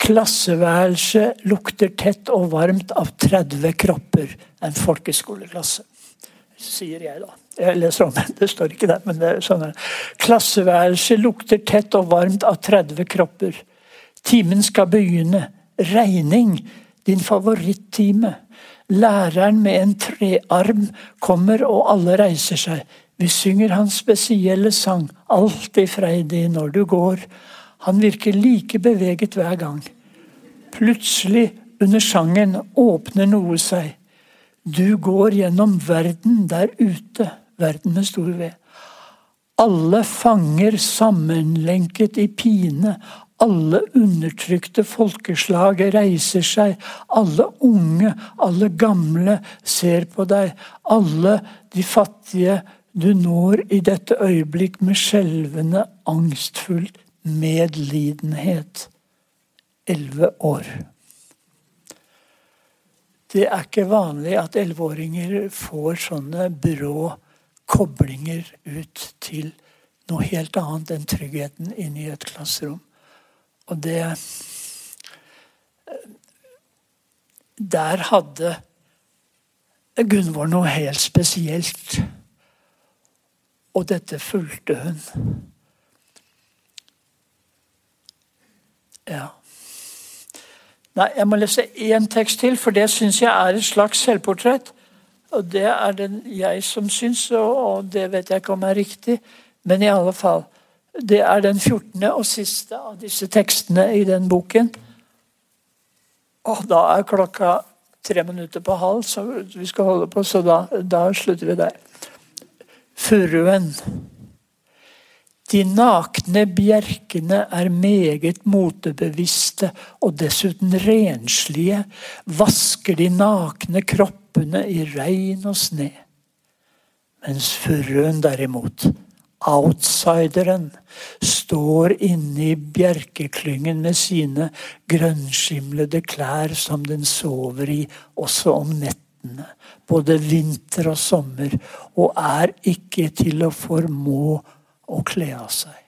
S4: Klasseværelset lukter tett og varmt av 30 kropper. En folkeskoleklasse, sier jeg da. Om det, det står ikke der, men det er sånn. Klasseværelset lukter tett og varmt av 30 kropper. Timen skal begynne. Regning, din favorittime. Læreren med en trearm kommer, og alle reiser seg. Vi synger hans spesielle sang, alltid freidig når du går. Han virker like beveget hver gang. Plutselig, under sangen, åpner noe seg. Du går gjennom verden der ute verden med stor V. Alle fanger sammenlenket i pine. Alle undertrykte folkeslag reiser seg. Alle unge, alle gamle ser på deg. Alle de fattige du når i dette øyeblikk med skjelvende, angstfull medlidenhet. Elleve år. Det er ikke vanlig at elleveåringer får sånne brå koblinger ut til noe helt annet enn tryggheten inne i et klasserom. Og det Der hadde Gunvor noe helt spesielt. Og dette fulgte hun. Ja. Nei, jeg må lese én tekst til, for det syns jeg er et slags selvportrett. Og det er det jeg som syns, og det vet jeg ikke om er riktig, men i alle fall. Det er den 14. og siste av disse tekstene i den boken. Og da er klokka tre minutter på halv, så vi skal holde på, så da, da slutter vi der. Furuen. De nakne bjerkene er meget motebevisste og dessuten renslige, vasker de nakne kroppene i regn og sne. Mens furuen derimot, outsideren, står inne i bjerkeklyngen med sine grønnskimlede klær som den sover i også om nettene, både vinter og sommer, og er ikke til å formå å kle av seg.